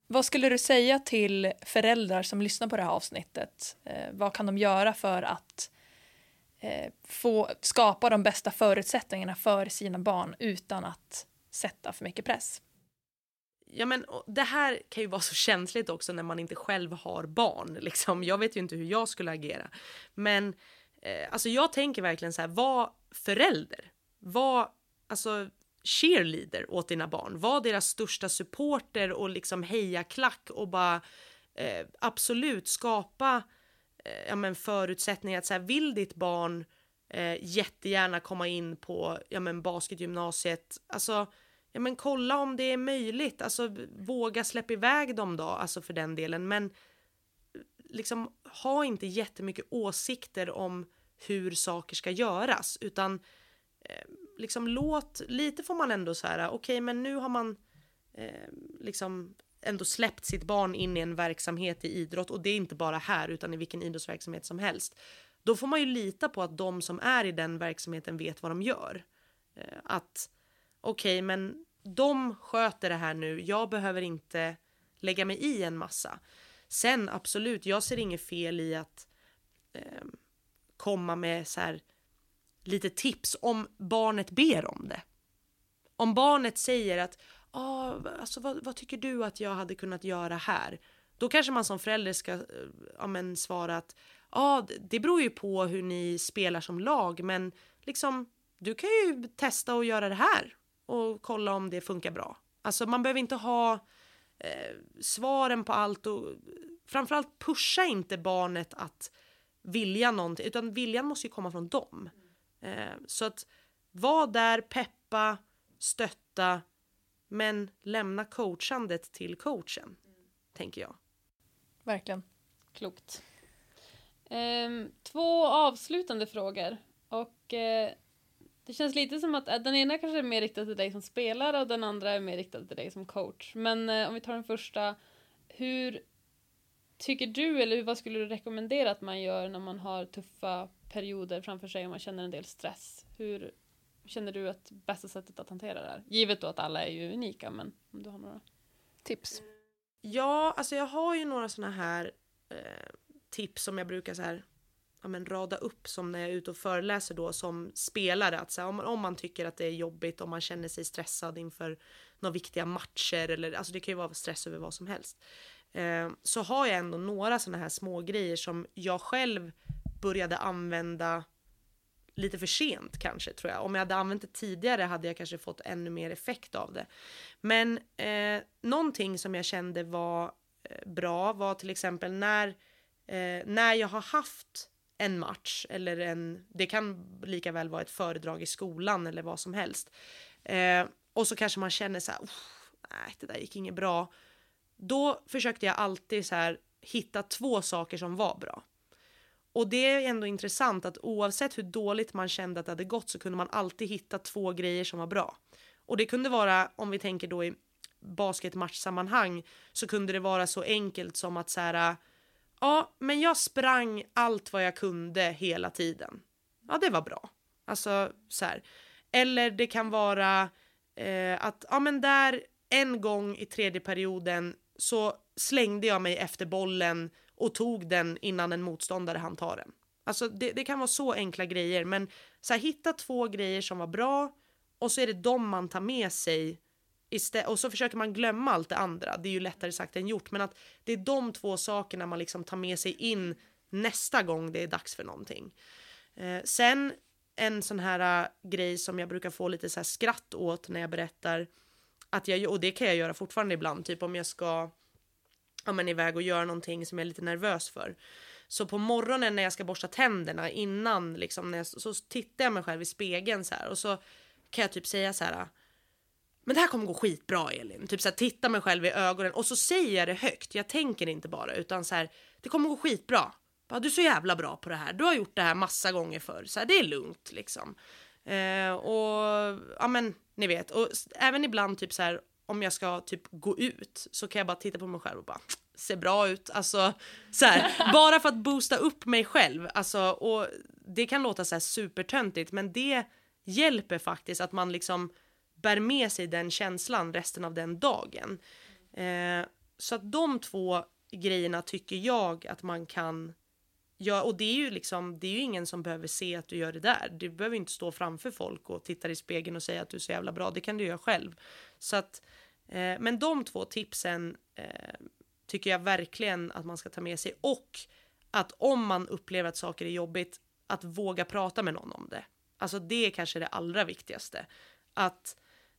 Vad skulle du säga till föräldrar som lyssnar på det här avsnittet? Eh, vad kan de göra för att eh, Eh, få skapa de bästa förutsättningarna för sina barn utan att sätta för mycket press. Ja men det här kan ju vara så känsligt också när man inte själv har barn. Liksom. Jag vet ju inte hur jag skulle agera. Men eh, alltså jag tänker verkligen så här, var förälder. Var alltså cheerleader åt dina barn. Var deras största supporter och liksom heja klack och bara eh, absolut skapa Eh, Eh, ja, men förutsättningar att så här, vill ditt barn eh, jättegärna komma in på ja, men basketgymnasiet, alltså ja, men kolla om det är möjligt, alltså våga släppa iväg dem då, alltså för den delen, men liksom ha inte jättemycket åsikter om hur saker ska göras, utan eh, liksom låt, lite får man ändå så här, okej, okay, men nu har man eh, liksom ändå släppt sitt barn in i en verksamhet i idrott och det är inte bara här utan i vilken idrottsverksamhet som helst. Då får man ju lita på att de som är i den verksamheten vet vad de gör. Eh, att okej, okay, men de sköter det här nu, jag behöver inte lägga mig i en massa. Sen absolut, jag ser inget fel i att eh, komma med så här lite tips om barnet ber om det. Om barnet säger att ah, alltså, vad, vad tycker du att jag hade kunnat göra här? Då kanske man som förälder ska eh, ja, men, svara att ah, det beror ju på hur ni spelar som lag, men liksom du kan ju testa att göra det här och kolla om det funkar bra. Alltså man behöver inte ha eh, svaren på allt och framförallt pusha inte barnet att vilja någonting, utan viljan måste ju komma från dem. Eh, så att var där, peppa, stötta, men lämna coachandet till coachen, tänker jag. Verkligen. Klokt. Ehm, två avslutande frågor. Och eh, det känns lite som att eh, den ena kanske är mer riktad till dig som spelare och den andra är mer riktad till dig som coach. Men eh, om vi tar den första. Hur tycker du, eller vad skulle du rekommendera att man gör när man har tuffa perioder framför sig och man känner en del stress? Hur känner du att bästa sättet att hantera det här? Givet då att alla är ju unika, men om du har några Tips. Ja, alltså jag har ju några såna här eh, tips som jag brukar så här, ja, men rada upp som när jag är ute och föreläser då som spelare. Att så här, om, om man tycker att det är jobbigt, om man känner sig stressad inför några viktiga matcher eller alltså det kan ju vara stress över vad som helst. Eh, så har jag ändå några såna här små grejer som jag själv började använda lite för sent kanske tror jag. Om jag hade använt det tidigare hade jag kanske fått ännu mer effekt av det. Men eh, någonting som jag kände var eh, bra var till exempel när, eh, när jag har haft en match eller en, det kan lika väl vara ett föredrag i skolan eller vad som helst. Eh, och så kanske man känner så här, nej det där gick inget bra. Då försökte jag alltid så här hitta två saker som var bra. Och det är ändå intressant att oavsett hur dåligt man kände att det hade gått så kunde man alltid hitta två grejer som var bra. Och det kunde vara, om vi tänker då i basketmatchsammanhang, så kunde det vara så enkelt som att så här, ja, men jag sprang allt vad jag kunde hela tiden. Ja, det var bra. Alltså så här. Eller det kan vara eh, att, ja men där en gång i tredje perioden så slängde jag mig efter bollen och tog den innan en motståndare hann ta den. Alltså det, det kan vara så enkla grejer, men så här, hitta två grejer som var bra och så är det de man tar med sig istället, och så försöker man glömma allt det andra. Det är ju lättare sagt än gjort, men att det är de två sakerna man liksom tar med sig in nästa gång det är dags för någonting. Eh, sen en sån här uh, grej som jag brukar få lite så här skratt åt när jag berättar att jag, och det kan jag göra fortfarande ibland, typ om jag ska ja, men iväg och göra någonting som jag är lite nervös för. Så på morgonen när jag ska borsta tänderna innan liksom, när jag, så tittar jag mig själv i spegeln så här och så kan jag typ säga så här. Men det här kommer gå skitbra Elin. Typ så här, titta mig själv i ögonen och så säger jag det högt. Jag tänker inte bara utan så här. Det kommer gå skitbra. Bara, du är så jävla bra på det här. Du har gjort det här massa gånger förr. Så här, det är lugnt liksom. Eh, och ja men ni vet. Och även ibland typ så här om jag ska typ gå ut så kan jag bara titta på mig själv och bara se bra ut. Alltså så här, bara för att boosta upp mig själv. Alltså, och det kan låta så här supertöntigt men det hjälper faktiskt att man liksom bär med sig den känslan resten av den dagen. Eh, så att de två grejerna tycker jag att man kan Ja, och det är ju liksom, det är ju ingen som behöver se att du gör det där. Du behöver inte stå framför folk och titta i spegeln och säga att du är så jävla bra. Det kan du göra själv. Så att, eh, men de två tipsen eh, tycker jag verkligen att man ska ta med sig. Och att om man upplever att saker är jobbigt, att våga prata med någon om det. Alltså det är kanske det allra viktigaste. Att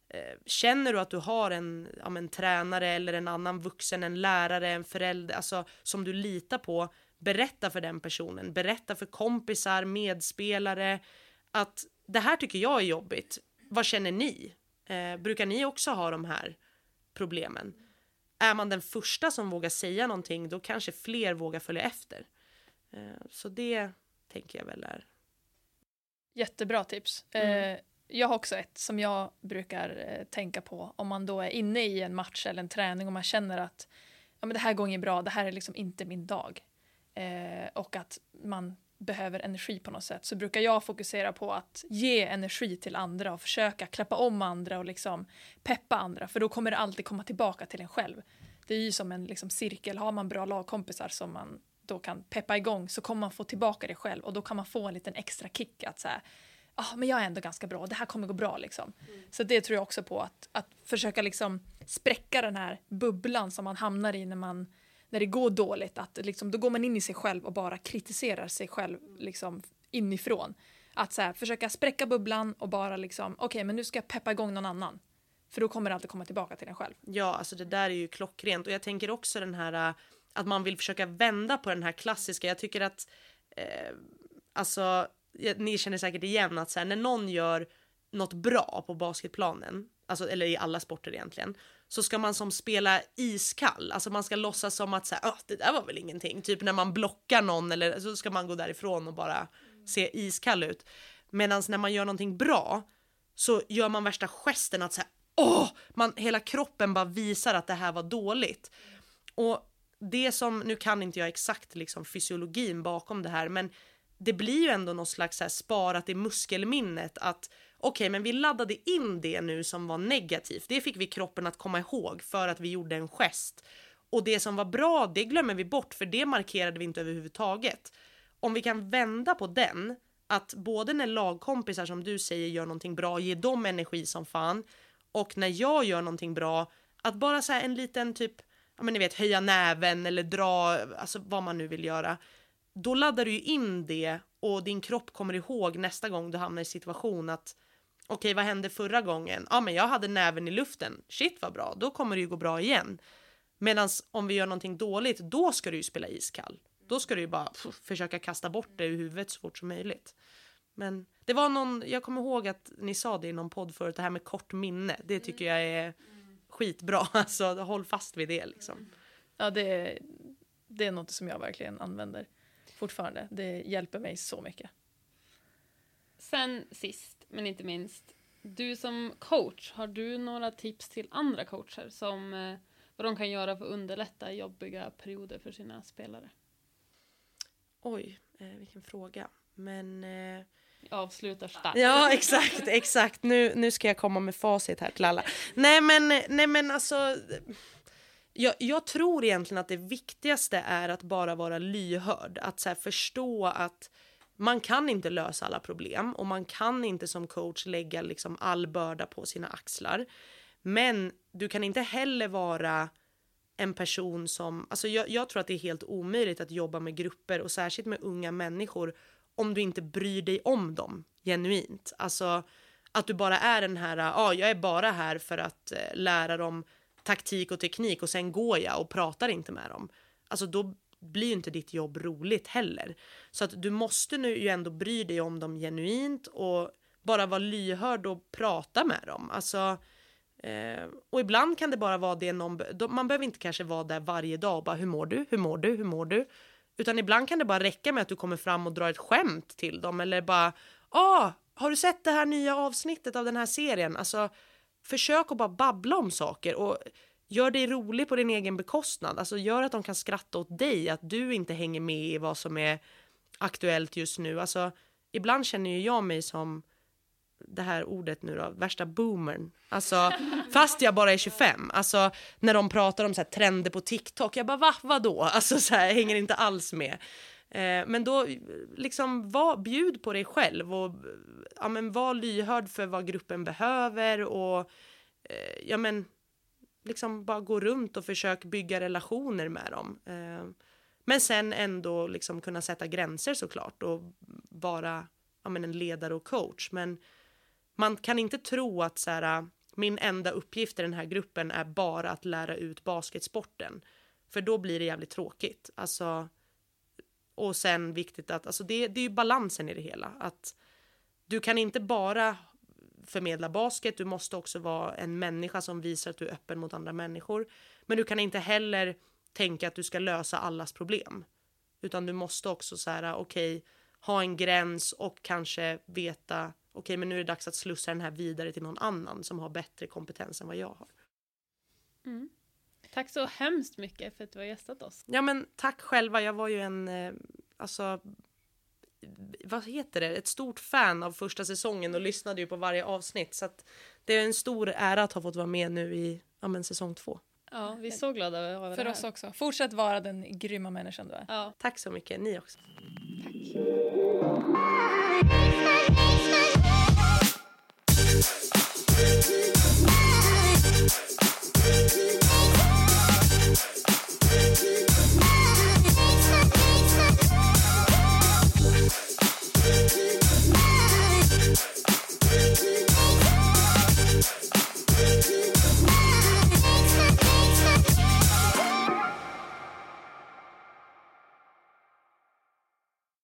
eh, Känner du att du har en, ja, en tränare eller en annan vuxen, en lärare, en förälder, alltså som du litar på, berätta för den personen, berätta för kompisar, medspelare att det här tycker jag är jobbigt. Vad känner ni? Eh, brukar ni också ha de här problemen? Är man den första som vågar säga någonting då kanske fler vågar följa efter. Eh, så det tänker jag väl är. Jättebra tips. Mm. Eh, jag har också ett som jag brukar eh, tänka på om man då är inne i en match eller en träning och man känner att ja, men det här går inget bra, det här är liksom inte min dag. Eh, och att man behöver energi på något sätt så brukar jag fokusera på att ge energi till andra och försöka klappa om andra och liksom peppa andra för då kommer det alltid komma tillbaka till en själv. Det är ju som en liksom cirkel, har man bra lagkompisar som man då kan peppa igång så kommer man få tillbaka det själv och då kan man få en liten extra kick att så här, ah, men jag är ändå ganska bra, det här kommer gå bra liksom. Mm. Så det tror jag också på att, att försöka liksom spräcka den här bubblan som man hamnar i när man när det går dåligt, att liksom, då går man in i sig själv och bara kritiserar sig själv liksom, inifrån. Att så här, försöka spräcka bubblan och bara liksom, okej okay, men nu ska jag peppa igång någon annan. För då kommer det alltid komma tillbaka till en själv. Ja, alltså det där är ju klockrent och jag tänker också den här äh, att man vill försöka vända på den här klassiska. Jag tycker att eh, alltså ni känner säkert igen att så här, när någon gör något bra på basketplanen, alltså, eller i alla sporter egentligen, så ska man som spela iskall. Alltså man ska låtsas som att så här, det där var väl ingenting. Typ när man blockar någon eller så ska man gå därifrån och bara se iskall ut. Medan när man gör någonting bra så gör man värsta gesten att säga åh, man, hela kroppen bara visar att det här var dåligt. Och det som, nu kan inte jag exakt liksom fysiologin bakom det här, men det blir ju ändå något slags så här sparat i muskelminnet att okej, okay, men vi laddade in det nu som var negativt. Det fick vi kroppen att komma ihåg för att vi gjorde en gest. Och det som var bra, det glömmer vi bort för det markerade vi inte överhuvudtaget. Om vi kan vända på den, att både när lagkompisar som du säger gör någonting bra, ge dem energi som fan. Och när jag gör någonting bra, att bara så en liten typ, ja men ni vet höja näven eller dra, alltså vad man nu vill göra då laddar du ju in det och din kropp kommer ihåg nästa gång du hamnar i situation att okej, vad hände förra gången? Ja, men jag hade näven i luften. Shit vad bra, då kommer det ju gå bra igen. Medan om vi gör någonting dåligt, då ska du ju spela iskall. Då ska du ju bara pff, försöka kasta bort det ur huvudet så fort som möjligt. Men det var någon, jag kommer ihåg att ni sa det i någon podd förut, det här med kort minne. Det tycker jag är skitbra. Alltså håll fast vid det liksom. Ja, det, det är något som jag verkligen använder fortfarande. Det hjälper mig så mycket. Sen sist, men inte minst, du som coach, har du några tips till andra coacher som eh, vad de kan göra för att underlätta jobbiga perioder för sina spelare? Oj, eh, vilken fråga. Men... Eh... Jag avslutar starkt. Ja, exakt, exakt. Nu, nu ska jag komma med facit här till alla. Nej, men, nej, men alltså jag, jag, tror egentligen att det viktigaste är att bara vara lyhörd. Att så förstå att man kan inte lösa alla problem och man kan inte som coach lägga liksom all börda på sina axlar. Men du kan inte heller vara en person som, alltså jag, jag tror att det är helt omöjligt att jobba med grupper och särskilt med unga människor om du inte bryr dig om dem genuint. Alltså att du bara är den här, ja, ah, jag är bara här för att eh, lära dem taktik och teknik och sen går jag och pratar inte med dem. Alltså då blir ju inte ditt jobb roligt heller. Så att du måste nu ju ändå bry dig om dem genuint och bara vara lyhörd och prata med dem. Alltså, eh, och ibland kan det bara vara det någon, man behöver inte kanske vara där varje dag och bara hur mår du, hur mår du, hur mår du? Utan ibland kan det bara räcka med att du kommer fram och drar ett skämt till dem eller bara, ah, har du sett det här nya avsnittet av den här serien? Alltså, försök att bara babbla om saker och gör dig rolig på din egen bekostnad. Alltså gör att de kan skratta åt dig, att du inte hänger med i vad som är aktuellt just nu. Alltså ibland känner ju jag mig som det här ordet nu då, värsta boomern. Alltså, fast jag bara är 25. Alltså, när de pratar om så här, trender på TikTok, jag bara va, vadå? Alltså så här, hänger inte alls med. Eh, men då, liksom, var, bjud på dig själv och ja, men, var lyhörd för vad gruppen behöver och eh, ja, men, liksom bara gå runt och försök bygga relationer med dem. Eh, men sen ändå liksom kunna sätta gränser såklart och vara ja, men, en ledare och coach. Men man kan inte tro att så här, min enda uppgift i den här gruppen är bara att lära ut basketsporten. För då blir det jävligt tråkigt. Alltså, och sen viktigt att, alltså det, det är ju balansen i det hela. Att du kan inte bara förmedla basket, du måste också vara en människa som visar att du är öppen mot andra människor. Men du kan inte heller tänka att du ska lösa allas problem. Utan du måste också så här, okej, okay, ha en gräns och kanske veta, okej, okay, men nu är det dags att slussa den här vidare till någon annan som har bättre kompetens än vad jag har. Mm. Tack så hemskt mycket för att du har gästat oss. Ja men tack själva, jag var ju en, eh, alltså vad heter det, ett stort fan av första säsongen och lyssnade ju på varje avsnitt. Så att det är en stor ära att ha fått vara med nu i ja, men, säsong två. Ja, vi är så glada över att vara här. oss också. Fortsätt vara den grymma människan du är. Ja. Tack så mycket, ni också. Tack.